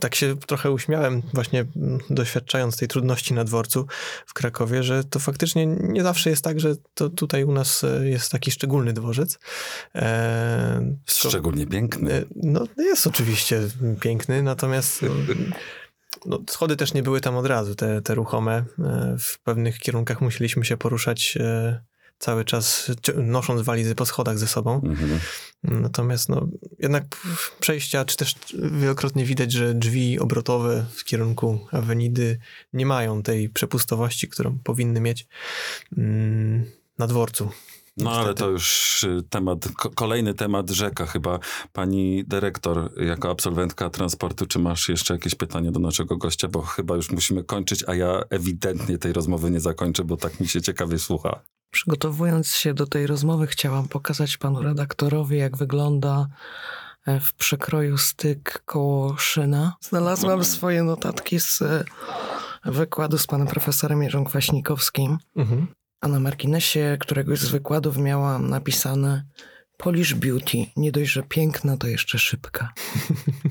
tak się trochę uśmiałem właśnie mm, doświadczając tej trudności na dworcu w Krakowie, że to faktycznie nie zawsze jest tak, że to tutaj u nas e, jest taki szczególny dworzec. E, to- Szczególnie piękny. E, No, jest oczywiście piękny, natomiast mm, no, schody też nie były tam od razu, te, te ruchome. E, W pewnych kierunkach musieliśmy się poruszać e, cały czas, nosząc walizy po schodach ze sobą. Mhm. Natomiast no, jednak przejścia, czy też wielokrotnie widać, że drzwi obrotowe w kierunku Awenidy nie mają tej przepustowości, którą powinny mieć mm, na dworcu. No ale Niestety. to już y, temat, ko- kolejny temat rzeka chyba. Pani dyrektor, jako absolwentka transportu, czy masz jeszcze jakieś pytanie do naszego gościa? Bo chyba już musimy kończyć, a ja ewidentnie tej rozmowy nie zakończę, bo tak mi się ciekawie słucha. Przygotowując się do tej rozmowy, chciałam pokazać panu redaktorowi, jak wygląda e, w przekroju styk koło szyna. Znalazłam swoje notatki z e, wykładu z panem profesorem Jerzą Kwaśnikowskim, Mhm. a na marginesie któregoś z wykładów miałam napisane Polish Beauty, nie dość, że piękna, to jeszcze szybka.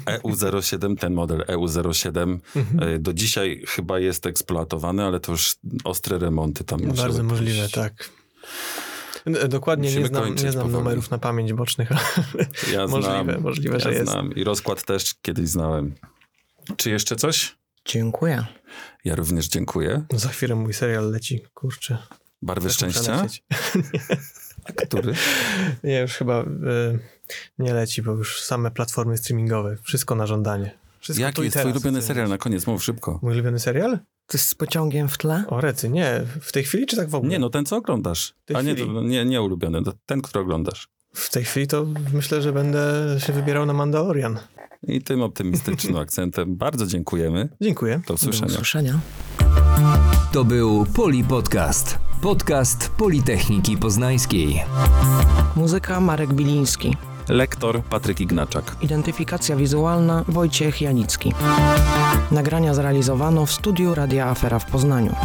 EU07, ten model EU07 Mhm. y, do dzisiaj chyba jest eksploatowany, ale to już ostre remonty tam musiały Bardzo możliwe, pójść. tak. E, Dokładnie Musimy nie znam, nie znam numerów na pamięć bocznych, ale Ja możliwe, znam, możliwe, ja że jest. znam. I rozkład też kiedyś znałem. Czy jeszcze coś? Dziękuję. Ja również dziękuję. Za chwilę mój serial leci, kurczę. Barwy muszę szczęścia? Który? Nie, już chyba y, nie leci, bo już same platformy streamingowe, wszystko na żądanie. Wszystko Jaki jest twój ulubiony serial? Na koniec, mów szybko. Mój ulubiony serial? To jest z pociągiem w tle? O, Recy, nie. W tej chwili czy tak w ogóle? Nie, no ten, co oglądasz. tej A nie, to, nie, nie ulubiony, to ten, który oglądasz. W tej chwili to myślę, że będę się wybierał na Mandalorian. I tym optymistycznym akcentem bardzo dziękujemy. Dziękuję. Do Do usłyszenia. usłyszenia. To był Poli Podcast. Podcast Politechniki Poznańskiej. Muzyka Marek Biliński. Lektor Patryk Ignaczak. Identyfikacja wizualna Wojciech Janicki. Nagrania zrealizowano w studiu Radia Afera w Poznaniu.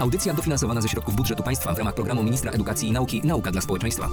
Audycja dofinansowana ze środków budżetu państwa w ramach programu Ministra Edukacji i Nauki Nauka dla Społeczeństwa.